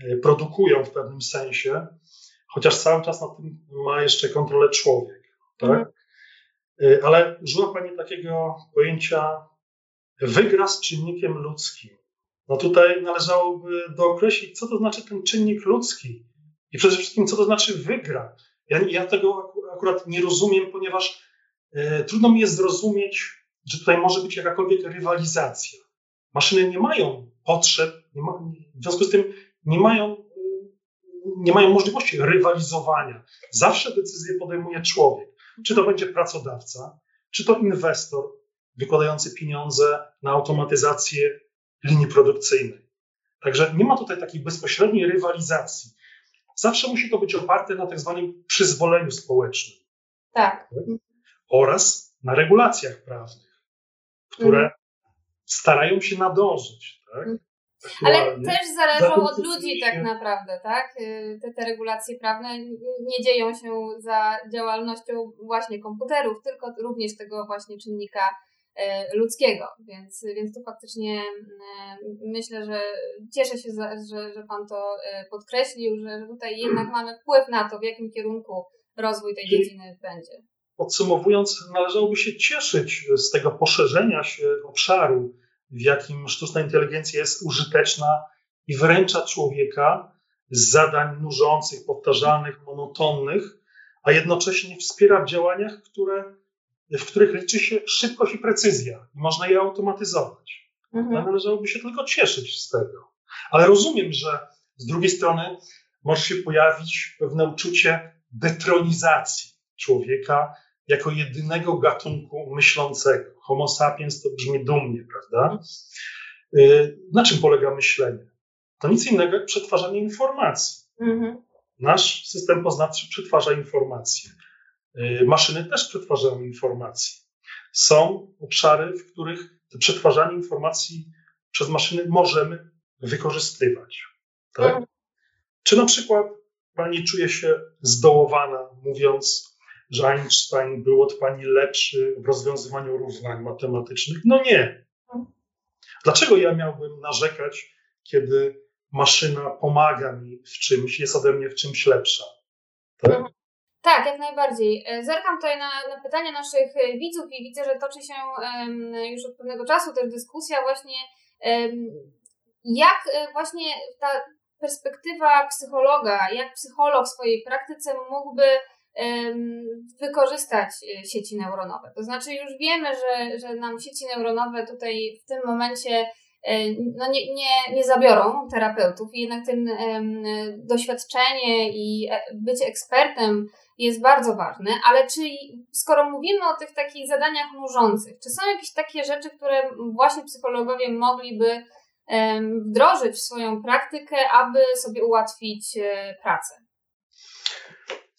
e, produkują w pewnym sensie, chociaż cały czas na tym ma jeszcze kontrolę człowiek. Tak? Mhm. E, ale użyła Pani takiego pojęcia wygra z czynnikiem ludzkim. No tutaj należałoby dookreślić, co to znaczy ten czynnik ludzki i przede wszystkim, co to znaczy wygra. Ja, ja tego akurat nie rozumiem, ponieważ e, trudno mi jest zrozumieć, że tutaj może być jakakolwiek rywalizacja. Maszyny nie mają potrzeb, nie ma, w związku z tym nie mają, e, nie mają możliwości rywalizowania. Zawsze decyzję podejmuje człowiek. Czy to będzie pracodawca, czy to inwestor wykładający pieniądze na automatyzację linii produkcyjnej. Także nie ma tutaj takiej bezpośredniej rywalizacji zawsze musi to być oparte na tak zwanym przyzwoleniu społecznym. Tak. Oraz na regulacjach prawnych, które mhm. starają się nadążyć. Tak? Mhm. Ale też zależą od ludzi tak naprawdę, tak? Y, te, te regulacje prawne nie dzieją się za działalnością właśnie komputerów, tylko również tego właśnie czynnika E, ludzkiego, więc, więc tu faktycznie e, myślę, że cieszę się, że, że Pan to e, podkreślił, że tutaj jednak mamy wpływ na to, w jakim kierunku rozwój tej dziedziny będzie. Podsumowując, należałoby się cieszyć z tego poszerzenia się obszaru, w jakim sztuczna inteligencja jest użyteczna i wyręcza człowieka z zadań nużących, powtarzalnych, monotonnych, a jednocześnie wspiera w działaniach, które w których liczy się szybkość i precyzja i można je automatyzować. Mhm. Należałoby się tylko cieszyć z tego. Ale rozumiem, że z drugiej strony może się pojawić pewne uczucie detronizacji człowieka jako jedynego gatunku myślącego. Homo sapiens to brzmi dumnie, prawda? Y, na czym polega myślenie? To nic innego jak przetwarzanie informacji. Mhm. Nasz system poznawczy przetwarza informacje. Y, maszyny też przetwarzają informacje. Są obszary, w których to przetwarzanie informacji przez maszyny możemy wykorzystywać. Tak? Mhm. Czy na przykład pani czuje się zdołowana, mówiąc, że Einstein był od pani lepszy w rozwiązywaniu równań matematycznych? No nie. Dlaczego ja miałbym narzekać, kiedy maszyna pomaga mi w czymś, jest ode mnie w czymś lepsza? Tak? Mhm. Tak, jak najbardziej. E, zerkam tutaj na, na pytania naszych e, widzów i widzę, że toczy się już od pewnego czasu też dyskusja właśnie, jak e, właśnie ta perspektywa psychologa, jak psycholog w swojej praktyce mógłby wykorzystać sieci neuronowe. To znaczy już wiemy, że, że nam sieci neuronowe tutaj w tym momencie no nie, nie, nie zabiorą terapeutów i jednak ten doświadczenie i bycie ekspertem jest bardzo ważny, ale czy skoro mówimy o tych takich zadaniach nużących, czy są jakieś takie rzeczy, które właśnie psychologowie mogliby wdrożyć w swoją praktykę, aby sobie ułatwić e, pracę?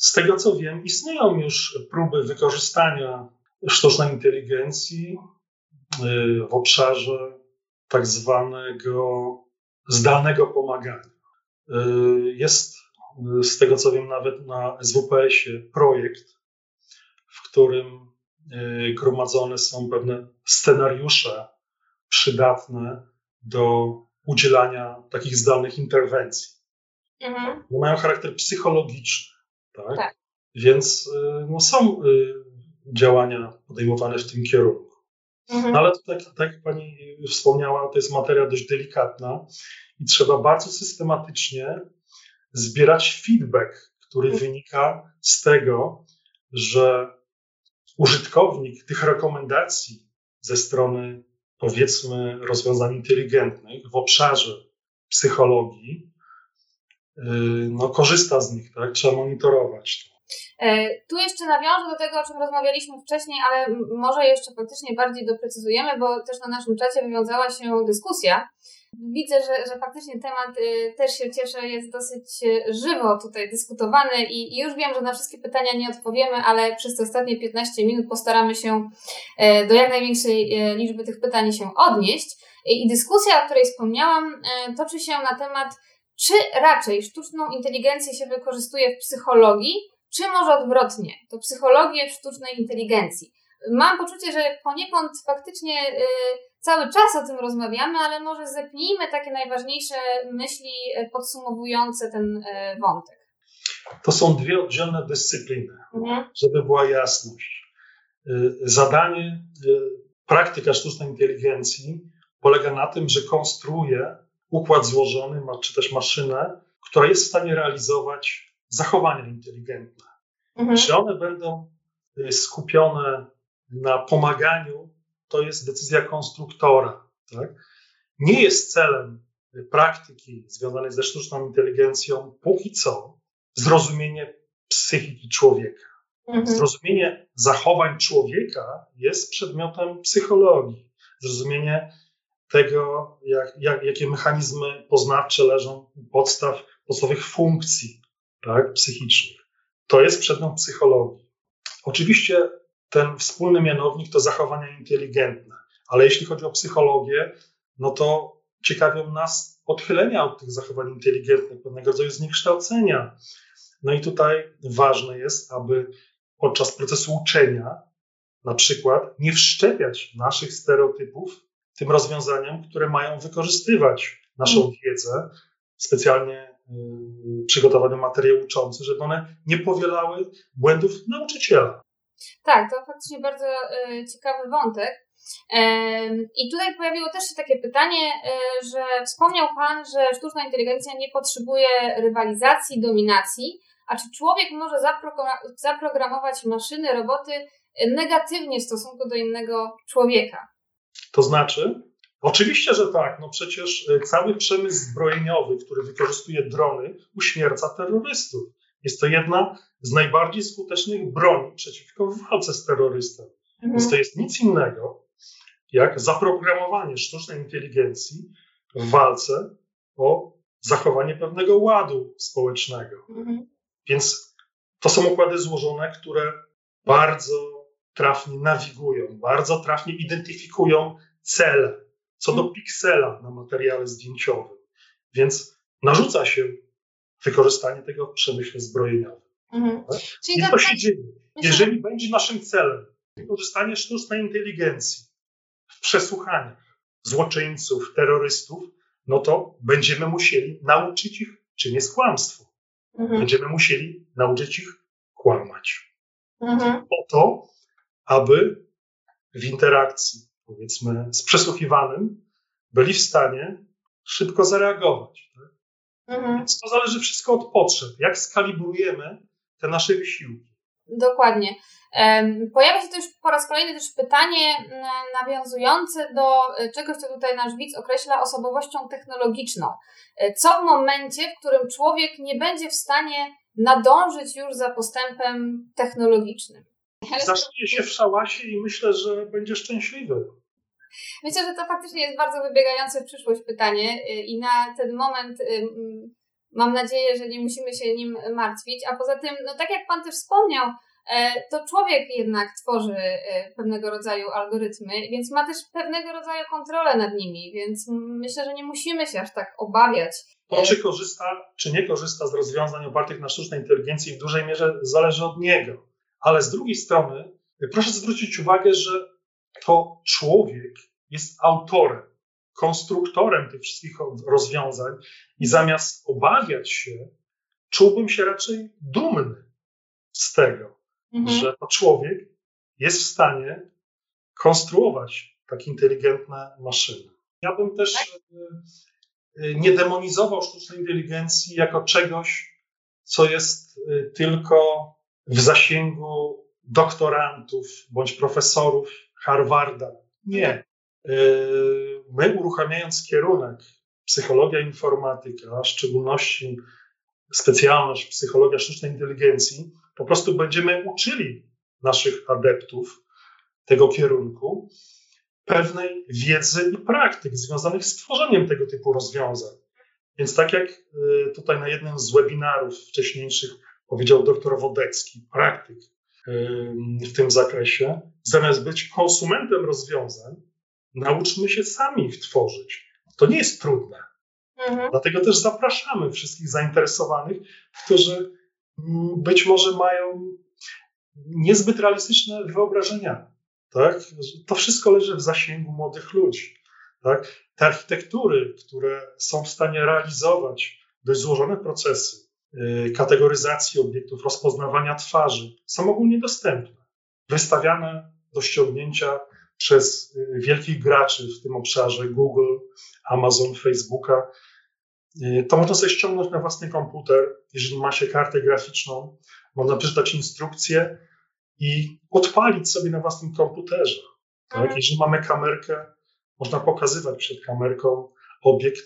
Z tego co wiem, istnieją już próby wykorzystania sztucznej inteligencji e, w obszarze tak zwanego zdalnego pomagania. E, jest z tego co wiem, nawet na SWPS-ie projekt, w którym y, gromadzone są pewne scenariusze przydatne do udzielania takich zdalnych interwencji. Mhm. mają charakter psychologiczny, tak? tak. Więc y, no, są y, działania podejmowane w tym kierunku. Mhm. No, ale tak, tak jak Pani wspomniała, to jest materia dość delikatna i trzeba bardzo systematycznie zbierać feedback, który mhm. wynika z tego, że użytkownik tych rekomendacji ze strony, powiedzmy, rozwiązań inteligentnych w obszarze psychologii, no, korzysta z nich, tak? Trzeba monitorować to. E, tu jeszcze nawiążę do tego, o czym rozmawialiśmy wcześniej, ale może jeszcze faktycznie bardziej doprecyzujemy, bo też na naszym czacie wywiązała się dyskusja. Widzę, że, że faktycznie temat y, też się cieszę, jest dosyć y, żywo tutaj dyskutowany i, i już wiem, że na wszystkie pytania nie odpowiemy, ale przez te ostatnie 15 minut postaramy się e, do jak największej e, liczby tych pytań się odnieść. I dyskusja, o której wspomniałam, toczy się na temat, czy raczej sztuczną inteligencję się wykorzystuje w psychologii, czy może odwrotnie, to psychologię w sztucznej inteligencji. Mam poczucie, że poniekąd faktycznie y, cały czas o tym rozmawiamy, ale może zepnijmy takie najważniejsze myśli y, podsumowujące ten y, wątek. To są dwie oddzielne dyscypliny, mhm. żeby była jasność. Zadanie, praktyka sztucznej inteligencji polega na tym, że konstruuje układ złożony, czy też maszynę, która jest w stanie realizować zachowania inteligentne. Mhm. Czy one będą y, skupione na pomaganiu, to jest decyzja konstruktora. Tak? Nie jest celem praktyki związanej ze sztuczną inteligencją póki co zrozumienie psychiki człowieka. Mhm. Zrozumienie zachowań człowieka jest przedmiotem psychologii. Zrozumienie tego, jak, jak, jakie mechanizmy poznawcze leżą u podstaw podstawowych funkcji tak, psychicznych. To jest przedmiot psychologii. Oczywiście ten wspólny mianownik to zachowania inteligentne, ale jeśli chodzi o psychologię, no to ciekawią nas odchylenia od tych zachowań inteligentnych, pewnego rodzaju zniekształcenia. No i tutaj ważne jest, aby podczas procesu uczenia na przykład nie wszczepiać naszych stereotypów tym rozwiązaniom, które mają wykorzystywać naszą mm. wiedzę, specjalnie Y, przygotowany materiał uczący, żeby one nie powielały błędów nauczyciela. Tak, to faktycznie bardzo y, ciekawy wątek. I tutaj pojawiło też się takie pytanie, y, że wspomniał Pan, że sztuczna inteligencja nie potrzebuje rywalizacji, dominacji, a czy człowiek może zaprogramować maszyny, roboty negatywnie w stosunku do innego człowieka? To znaczy? Oczywiście, że tak. No przecież e, cały przemysł zbrojeniowy, który wykorzystuje drony, uśmierca terrorystów. Jest to jedna z najbardziej skutecznych broni przeciwko walce z terrorystą. Mhm. Więc to jest nic innego, jak zaprogramowanie sztucznej inteligencji w walce o zachowanie pewnego ładu społecznego. Mhm. Więc to są układy złożone, które bardzo trafnie nawigują, bardzo trafnie identyfikują cele co do piksela na materiale zdjęciowym. Więc narzuca się wykorzystanie tego w przemyśle zbrojeniowym. Mhm. Tak? I to się dzieje. Jeżeli będzie naszym celem wykorzystanie sztucznej inteligencji w przesłuchaniach złoczyńców, terrorystów, no to będziemy musieli nauczyć ich, czym jest kłamstwo. Mhm. Będziemy musieli nauczyć ich kłamać. Mhm. Po to, aby w interakcji powiedzmy, z przesłuchiwanym, byli w stanie szybko zareagować. Tak? Mhm. Więc to zależy wszystko od potrzeb. Jak skalibrujemy te nasze wysiłki. Dokładnie. Pojawia się też po raz kolejny też pytanie nawiązujące do e, czegoś, co tutaj nasz widz określa osobowością technologiczną. E, co w momencie, w którym człowiek nie będzie w stanie nadążyć już za postępem technologicznym? Zacznie się w szałasie i myślę, że będzie szczęśliwy. Myślę, że to faktycznie jest bardzo wybiegające w przyszłość pytanie y, i na ten moment y, mam nadzieję, że nie musimy się nim martwić. A poza tym, no tak jak Pan też wspomniał, e, to człowiek jednak tworzy e, pewnego rodzaju algorytmy, więc ma też pewnego rodzaju kontrolę nad nimi, więc myślę, że nie musimy się aż tak obawiać. To, czy korzysta, czy nie korzysta z rozwiązań opartych na sztucznej inteligencji, w dużej mierze zależy od niego. Ale z drugiej strony, proszę zwrócić uwagę, że to człowiek jest autorem, konstruktorem tych wszystkich rozwiązań i zamiast obawiać się, czułbym się raczej dumny z tego, mhm. że to człowiek jest w stanie konstruować tak inteligentne maszyny. Ja bym też tak? e, nie demonizował sztucznej inteligencji jako czegoś, co jest e, tylko w zasięgu doktorantów bądź profesorów Harvarda. Nie. E, my uruchamiając kierunek psychologia informatyka, a w szczególności specjalność psychologia sztucznej inteligencji, po prostu będziemy uczyli naszych adeptów tego kierunku pewnej wiedzy i praktyk związanych z tworzeniem tego typu rozwiązań. Więc tak jak y, tutaj na jednym z webinarów wcześniejszych powiedział dr Wodecki, praktyk w tym zakresie, zamiast być konsumentem rozwiązań, nauczmy się sami ich tworzyć. To nie jest trudne. Mhm. Dlatego też zapraszamy wszystkich zainteresowanych, którzy być może mają niezbyt realistyczne wyobrażenia. Tak? To wszystko leży w zasięgu młodych ludzi. Tak? Te architektury, które są w stanie realizować dość złożone procesy kategoryzacji obiektów, rozpoznawania twarzy, są ogólnie dostępne, wystawiane do ściągnięcia przez y, wielkich graczy w tym obszarze Google, Amazon, Facebooka. Y, to można sobie ściągnąć na własny komputer, jeżeli ma się kartę graficzną, można przeczytać instrukcję i odpalić sobie na własnym komputerze. Tak? Mhm. Jeżeli mamy kamerkę, można pokazywać przed kamerką obiekt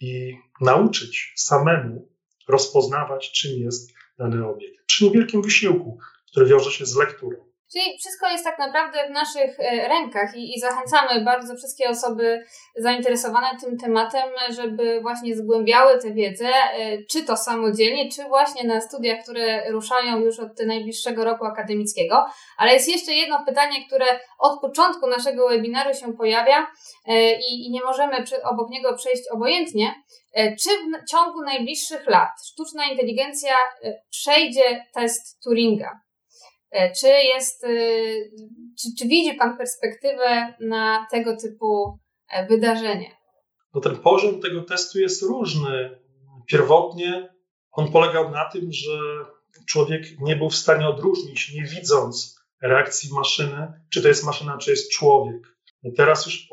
i nauczyć samemu rozpoznawać, czym jest dany obiekt. Przy niewielkim wysiłku, który wiąże się z lekturą. Czyli wszystko jest tak naprawdę w naszych e, rękach i, i, zachęcamy bardzo wszystkie osoby zainteresowane tym tematem, żeby właśnie zgłębiały tę wiedzę, e, czy to samodzielnie, czy właśnie na studiach, które ruszają już od najbliższego roku akademickiego. Ale jest jeszcze jedno pytanie, które od początku naszego webinaru się pojawia e, i, i nie możemy przy, obok niego przejść obojętnie. Czy w ciągu najbliższych lat sztuczna inteligencja przejdzie test Turinga? E, czy jest, e, czy, czy widzi Pan perspektywę na tego typu e, wydarzenie? No ten poziom tego testu jest różny. Pierwotnie on polegał na tym, że człowiek nie był w stanie odróżnić, nie widząc reakcji maszyny, czy to jest maszyna, czy jest człowiek. Teraz już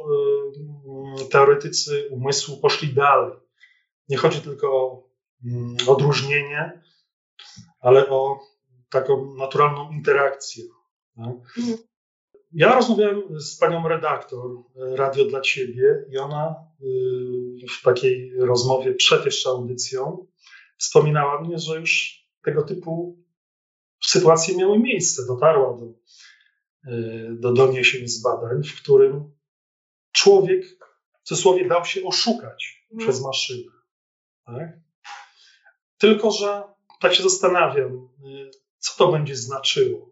teoretycy umysłu poszli dalej. Nie chodzi tylko o mm, odróżnienie, ale o taką naturalną interakcję. Mhm. Ja rozmawiałem z panią redaktor e, Radio dla Ciebie i ona y, w takiej rozmowie przed jeszcze audycją wspominała mnie, że już tego typu sytuacje miały miejsce. Dotarła do, y, do doniesień z badań, w którym człowiek w cudzysłowie dał się oszukać mhm. przez maszynę. Tak? Tylko, że tak się zastanawiam, co to będzie znaczyło.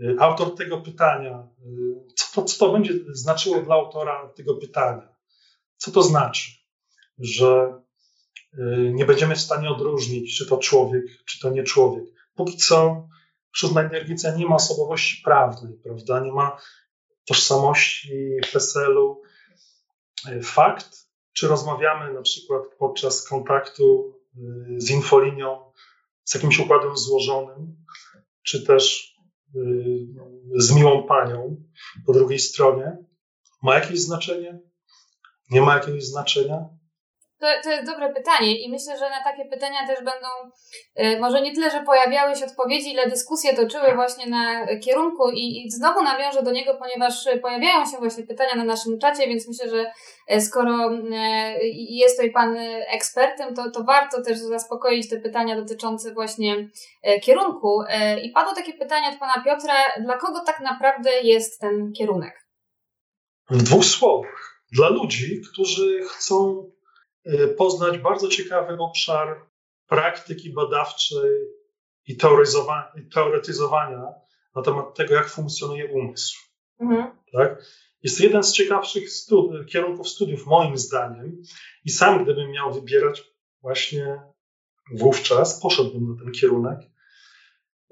Y, autor tego pytania, y, co to, co to będzie znaczyło dla autora tego pytania? Co to znaczy, że y, nie będziemy w stanie odróżnić, czy to człowiek, czy to nie człowiek. Póki co sztuczna inteligencja nie ma osobowości prawnej, prawda? Nie ma tożsamości, PESEL-u. Fakt, czy rozmawiamy na przykład podczas kontaktu z infolinią z jakimś układem złożonym, czy też y, z miłą panią po drugiej stronie, ma jakieś znaczenie? Nie ma jakiegoś znaczenia? To, to jest dobre pytanie i myślę, że na takie pytania też będą y, może nie tyle, że pojawiały się odpowiedzi, ile dyskusje toczyły właśnie na kierunku i, i znowu nawiążę do niego, ponieważ pojawiają się właśnie pytania na naszym czacie, więc myślę, że e, skoro e, jest tutaj Pan ekspertem, to, to warto też zaspokoić te pytania dotyczące właśnie e, kierunku. I padło takie pytanie od Pana Piotra, dla kogo tak naprawdę jest ten kierunek? W dwóch słowach. Dla ludzi, którzy chcą poznać bardzo ciekawy obszar praktyki badawczej i teoretyzowania na temat tego, jak funkcjonuje umysł. Mhm. Tak? Jest to jeden z ciekawszych studi kierunków studiów, moim zdaniem, i sam, gdybym miał wybierać, właśnie wówczas poszedłbym na ten kierunek.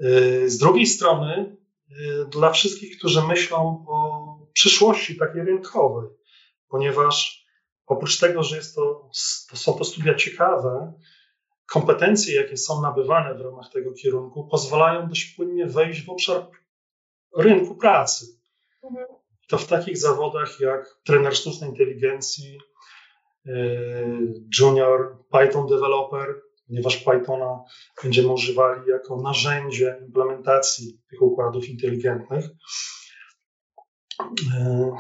Y, z drugiej strony, y, dla wszystkich, którzy myślą o przyszłości takiej rynkowej, ponieważ Oprócz tego, że jest to, to, są to studia ciekawe, kompetencje, jakie są nabywane w ramach tego kierunku, pozwalają dość płynnie wejść w obszar rynku pracy. Mhm. To w takich zawodach jak trener sztucznej inteligencji, e, junior Python developer, ponieważ Pythona będziemy używali jako narzędzie implementacji tych układów inteligentnych. E,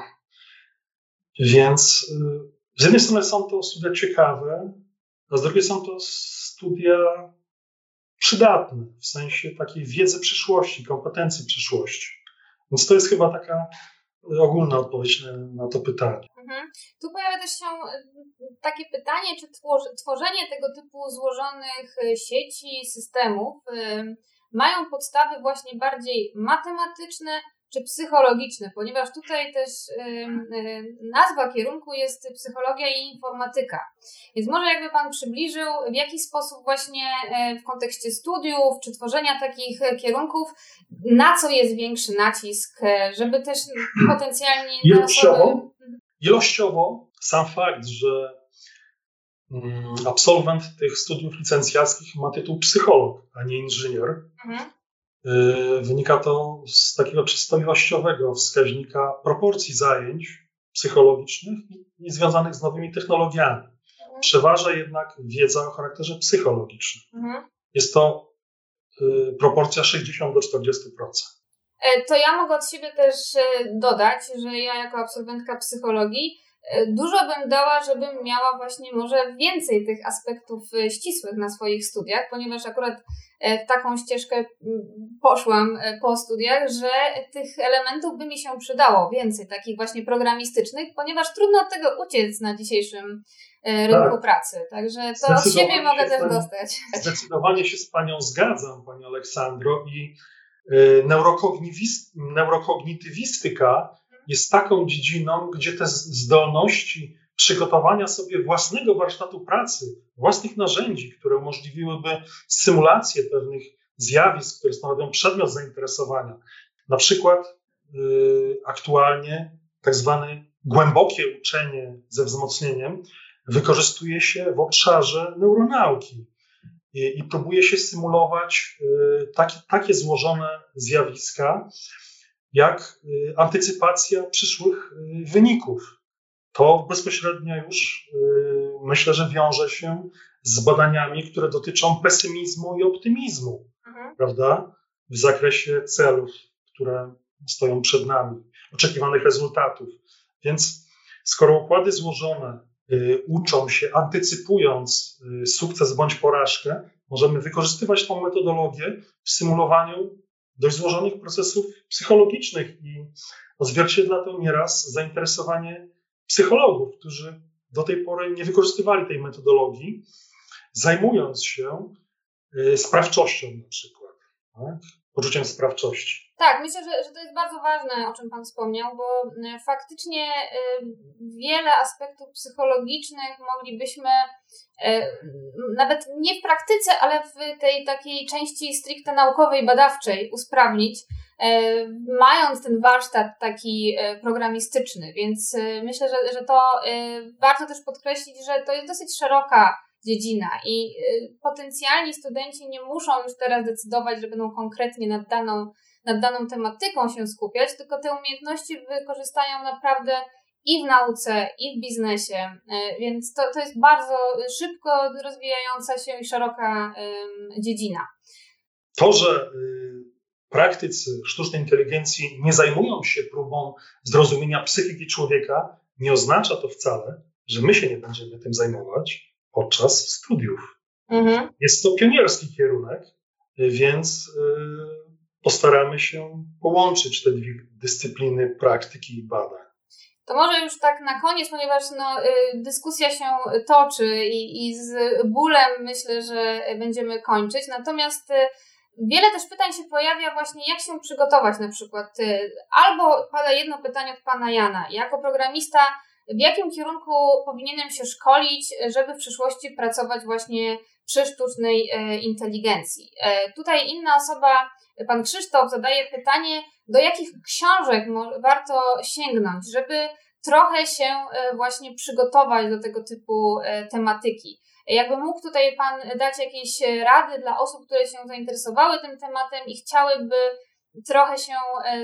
więc e, z jednej strony są to studia ciekawe, a z drugiej są to studia przydatne, w sensie takiej wiedzy przyszłości, kompetencji przyszłości. Więc to jest chyba taka ogólna odpowiedź na, to pytanie. Mhm. Tu pojawia też się y, takie pytanie, czy tworzenie tego typu złożonych y, sieci, systemów y, mają podstawy właśnie bardziej matematyczne, czy psychologiczne, ponieważ tutaj też nazwa kierunku jest psychologia i informatyka. Więc może jakby Pan przybliżył, w jaki sposób właśnie e, w kontekście studiów czy tworzenia takich kierunków, na co jest większy nacisk, e, żeby też potencjalnie... Ilościowo, ilościowo sam fakt, że mm, absolwent tych studiów licencjackich ma tytuł psycholog, a nie inżynier, mhm wynika to z takiego czysto ilościowego wskaźnika proporcji zajęć psychologicznych i związanych z nowymi technologiami. Przeważa jednak wiedza o charakterze psychologicznym. Mhm. Jest to y, proporcja 60 do 40%. E, to ja mogę od siebie też e, dodać, że ja jako absolwentka psychologii dużo bym dała, żebym miała właśnie może więcej tych aspektów ścisłych na swoich studiach, ponieważ akurat w taką ścieżkę poszłam e, po studiach, że tych elementów by mi się przydało więcej, takich właśnie programistycznych, ponieważ trudno od tego uciec na dzisiejszym e, rynku tak. pracy. Także to od siebie mogę też pani, dostać. Zdecydowanie się z Panią zgadzam, Pani Aleksandro, i e, neurokognitywistyka jest taką dziedziną, gdzie te zdolności przygotowania sobie własnego warsztatu pracy, własnych narzędzi, które umożliwiłyby symulację pewnych zjawisk, które stanowią przedmiot zainteresowania. Na przykład yy, aktualnie tak zwane głębokie uczenie ze wzmocnieniem wykorzystuje się w obszarze neuronauki i, próbuje się symulować takie, takie złożone zjawiska, jak yy, antycypacja przyszłych yy, wyników. To bezpośrednio już yy, myślę, że wiąże się z badaniami, które dotyczą pesymizmu i optymizmu prawda, w zakresie celów, które stoją przed nami, oczekiwanych rezultatów. Więc skoro układy złożone y, uczą się, antycypując y, sukces bądź porażkę, możemy wykorzystywać tą metodologię w symulowaniu dość złożonych procesów psychologicznych i odzwierciedla to nieraz zainteresowanie psychologów, którzy do tej pory nie wykorzystywali tej metodologii, zajmując się y, sprawczością na przykład tak? Poczuciem sprawczości. Tak, myślę, że, że to jest bardzo ważne, o czym Pan wspomniał, bo e, faktycznie e, wiele aspektów psychologicznych moglibyśmy e, nawet nie w praktyce, ale w tej takiej części stricte naukowej, badawczej usprawnić, mając ten warsztat taki programistyczny. Więc myślę, że, że to warto też podkreślić, że to jest dosyć szeroka dziedzina. I y, potencjalni studenci nie muszą już teraz decydować, że będą konkretnie nad daną, nad daną tematyką się skupiać, tylko te umiejętności wykorzystają naprawdę i w nauce, i w biznesie, y, więc to, to jest bardzo szybko rozwijająca się i szeroka dziedzina. To, że y, praktycy sztucznej inteligencji nie zajmują się próbą zrozumienia psychiki człowieka, nie oznacza to wcale, że my się nie będziemy tym zajmować, podczas studiów. Mhm. Jest to pionierski kierunek, więc y, postaramy się połączyć te dwie dyscypliny praktyki i badań. To może już tak na koniec, ponieważ no, y, dyskusja się toczy i, i z bólem myślę, że będziemy kończyć. Natomiast y, wiele też pytań się pojawia właśnie, jak się przygotować na przykład. Albo pada jedno pytanie od pana Jana. Jako programista w jakim kierunku powinienem się szkolić, żeby w przyszłości pracować właśnie przy sztucznej e, inteligencji. E, tutaj inna osoba, pan Krzysztof, zadaje pytanie, do jakich książek warto sięgnąć, żeby trochę się e, właśnie przygotować do tego typu tematyki. Jakby mógł tutaj Pan dać jakieś rady dla osób, które się zainteresowały tym tematem i chciałyby trochę się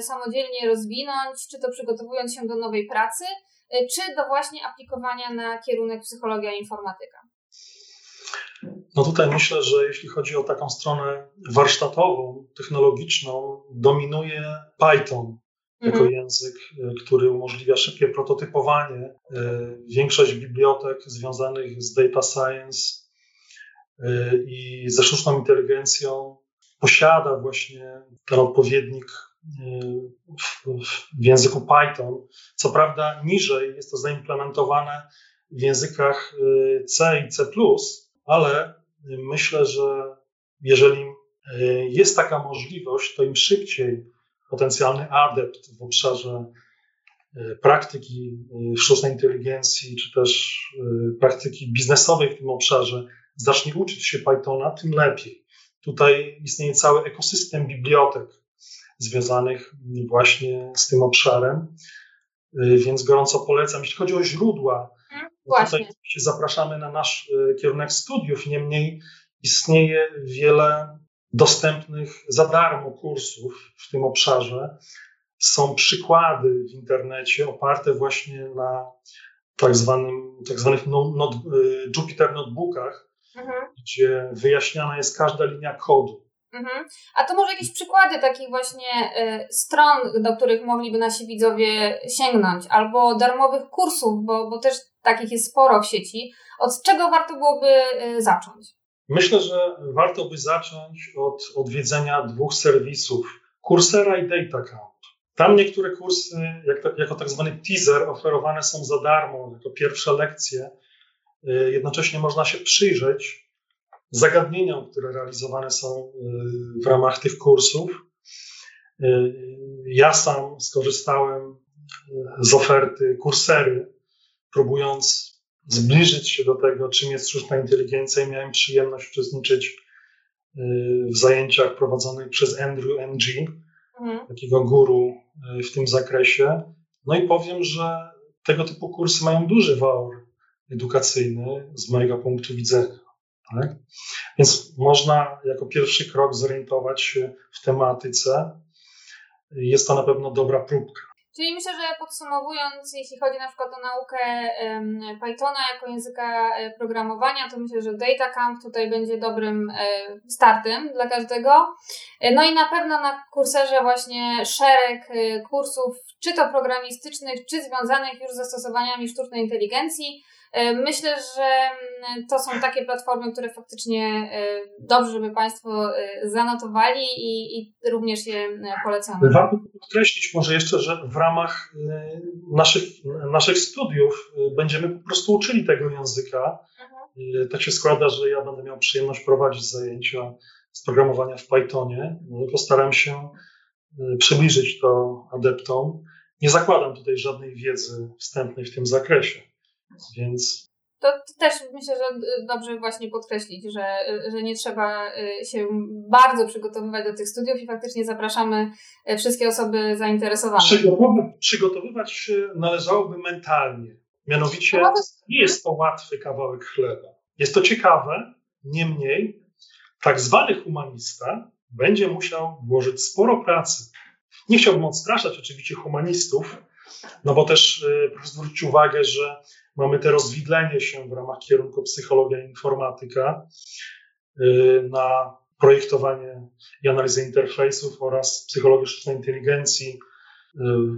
samodzielnie rozwinąć, czy to przygotowując się do nowej pracy, czy do właśnie aplikowania na kierunek psychologia i informatyka? No tutaj myślę, że jeśli chodzi o taką stronę warsztatową, technologiczną, dominuje Python jako mhm. język, y, który umożliwia szybkie prototypowanie. Y, większość bibliotek związanych z data science i ze sztuczną inteligencją posiada właśnie ten odpowiednik w języku Python. Co prawda niżej jest to zaimplementowane w językach C i C, ale myślę, że jeżeli jest taka możliwość, to im szybciej potencjalny adept w obszarze e, praktyki sztucznej inteligencji, czy też praktyki biznesowej w tym obszarze zacznie uczyć się Pythona, tym lepiej. Tutaj istnieje cały ekosystem bibliotek związanych właśnie z tym obszarem, więc gorąco polecam. Jeśli chodzi o źródła, Właśnie. zapraszamy na nasz kierunek studiów, niemniej istnieje wiele dostępnych za darmo kursów w tym obszarze. Są przykłady w internecie oparte właśnie na tak, zwanym, tak zwanych no, not, y, Jupyter Notebookach, mhm. gdzie wyjaśniana jest każda linia kodu. Mhm. A to może jakieś przykłady takich właśnie y, stron, do których mogliby nasi widzowie sięgnąć, albo darmowych kursów, bo, bo też takich jest sporo w sieci. Od czego warto byłoby y, zacząć? Myślę, że warto by zacząć od odwiedzenia dwóch serwisów, Coursera i DataCamp. Tam niektóre kursy, jak jako tak zwany teaser, oferowane są za darmo, jako pierwsze lekcje. Y, jednocześnie można się przyjrzeć zagadnieniom, które realizowane są y, w ramach tych kursów. Y, ja sam skorzystałem z oferty kursery, próbując zbliżyć się do tego, czym jest sztuczna inteligencja i miałem przyjemność uczestniczyć y, w zajęciach prowadzonych przez Andrew Ng, mhm. takiego guru y, w tym zakresie. No i powiem, że tego typu kursy mają duży walor edukacyjny z mojego punktu widzenia. Tak? Więc można jako pierwszy krok zorientować się w tematyce. Jest to na pewno dobra próbka. Czyli myślę, że podsumowując, jeśli chodzi na przykład o naukę Pythona jako języka e, programowania, to myślę, że Data Camp tutaj będzie dobrym e, startem dla każdego. E, no i na pewno na kurserze właśnie szereg kursów, czy to programistycznych, czy związanych już z zastosowaniami sztucznej inteligencji. E, myślę, że mm, to są takie platformy, które faktycznie e, dobrze, żeby Państwo e, zanotowali i, i również je polecamy. Warto podkreślić może jeszcze, że w ramach naszych, naszych studiów będziemy po prostu uczyli tego języka. Mhm. Tak się składa, że ja będę miał przyjemność prowadzić zajęcia z programowania w Pythonie. No postaram się przybliżyć to adeptom. Nie zakładam tutaj żadnej wiedzy wstępnej w tym zakresie. Więc to też myślę, że dobrze właśnie podkreślić, że, że nie trzeba y, się bardzo przygotowywać do tych studiów i faktycznie zapraszamy y, wszystkie osoby zainteresowane. Przygotowywać, przygotowywać się należałoby mentalnie. Mianowicie no, nie jest to łatwy kawałek chleba. Jest to ciekawe, niemniej tak zwany humanista będzie musiał włożyć sporo pracy. Nie chciałbym odstraszać oczywiście humanistów, no bo też y, proszę zwrócić uwagę, że mamy te rozwidlenie się w ramach kierunku psychologia i informatyka y, na projektowanie i analizę interfejsów oraz psychologię sztucznej inteligencji.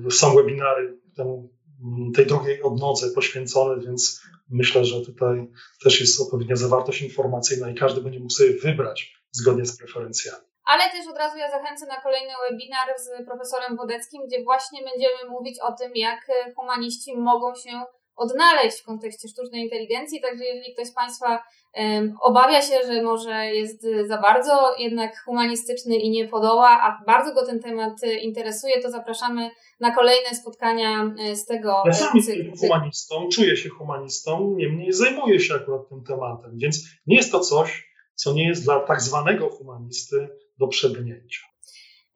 Y, są webinary temu, mm, tej drugiej odnodze poświęcone, więc myślę, że tutaj też jest odpowiednia zawartość informacyjna i każdy będzie mógł sobie wybrać zgodnie z preferencjami. Ale też od razu ja zachęcę na kolejny webinar z profesorem Wodeckim, gdzie właśnie będziemy mówić o tym, jak humaniści mogą się odnaleźć w kontekście sztucznej inteligencji. Także jeżeli ktoś z Państwa obawia się, że może jest za bardzo jednak humanistyczny i nie podoła, a bardzo go ten temat interesuje, to zapraszamy na kolejne spotkania e, z tego Ja sam jestem humanistą, czuję się humanistą, niemniej zajmuję się akurat tym tematem, więc nie jest to coś, co nie jest dla tak zwanego humanisty do przebrnięcia.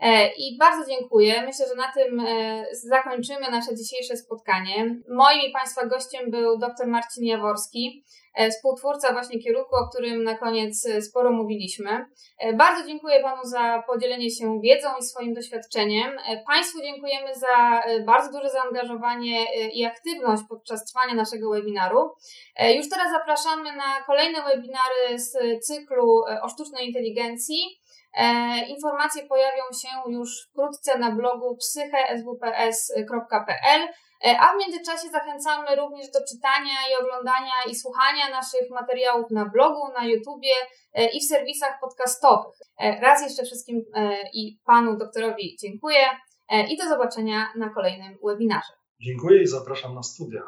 E, I bardzo dziękuję. Myślę, że na tym e, zakończymy nasze dzisiejsze spotkanie. Moim i Państwa gościem był dr Marcin Jaworski, e, współtwórca właśnie kierunku, o którym na koniec sporo mówiliśmy. Bardzo dziękuję Panu za podzielenie się wiedzą i swoim doświadczeniem. Państwu dziękujemy za bardzo duże zaangażowanie i aktywność podczas trwania naszego webinaru. Już teraz zapraszamy na kolejne webinary z cyklu o sztucznej inteligencji. Informacje pojawią się już wkrótce na blogu psycheswps.pl, a w międzyczasie zachęcamy również do czytania i oglądania i słuchania naszych materiałów na blogu, na YouTubie i w serwisach podcastowych. Raz jeszcze wszystkim i panu doktorowi dziękuję i do zobaczenia na kolejnym webinarze. Dziękuję i zapraszam na studia.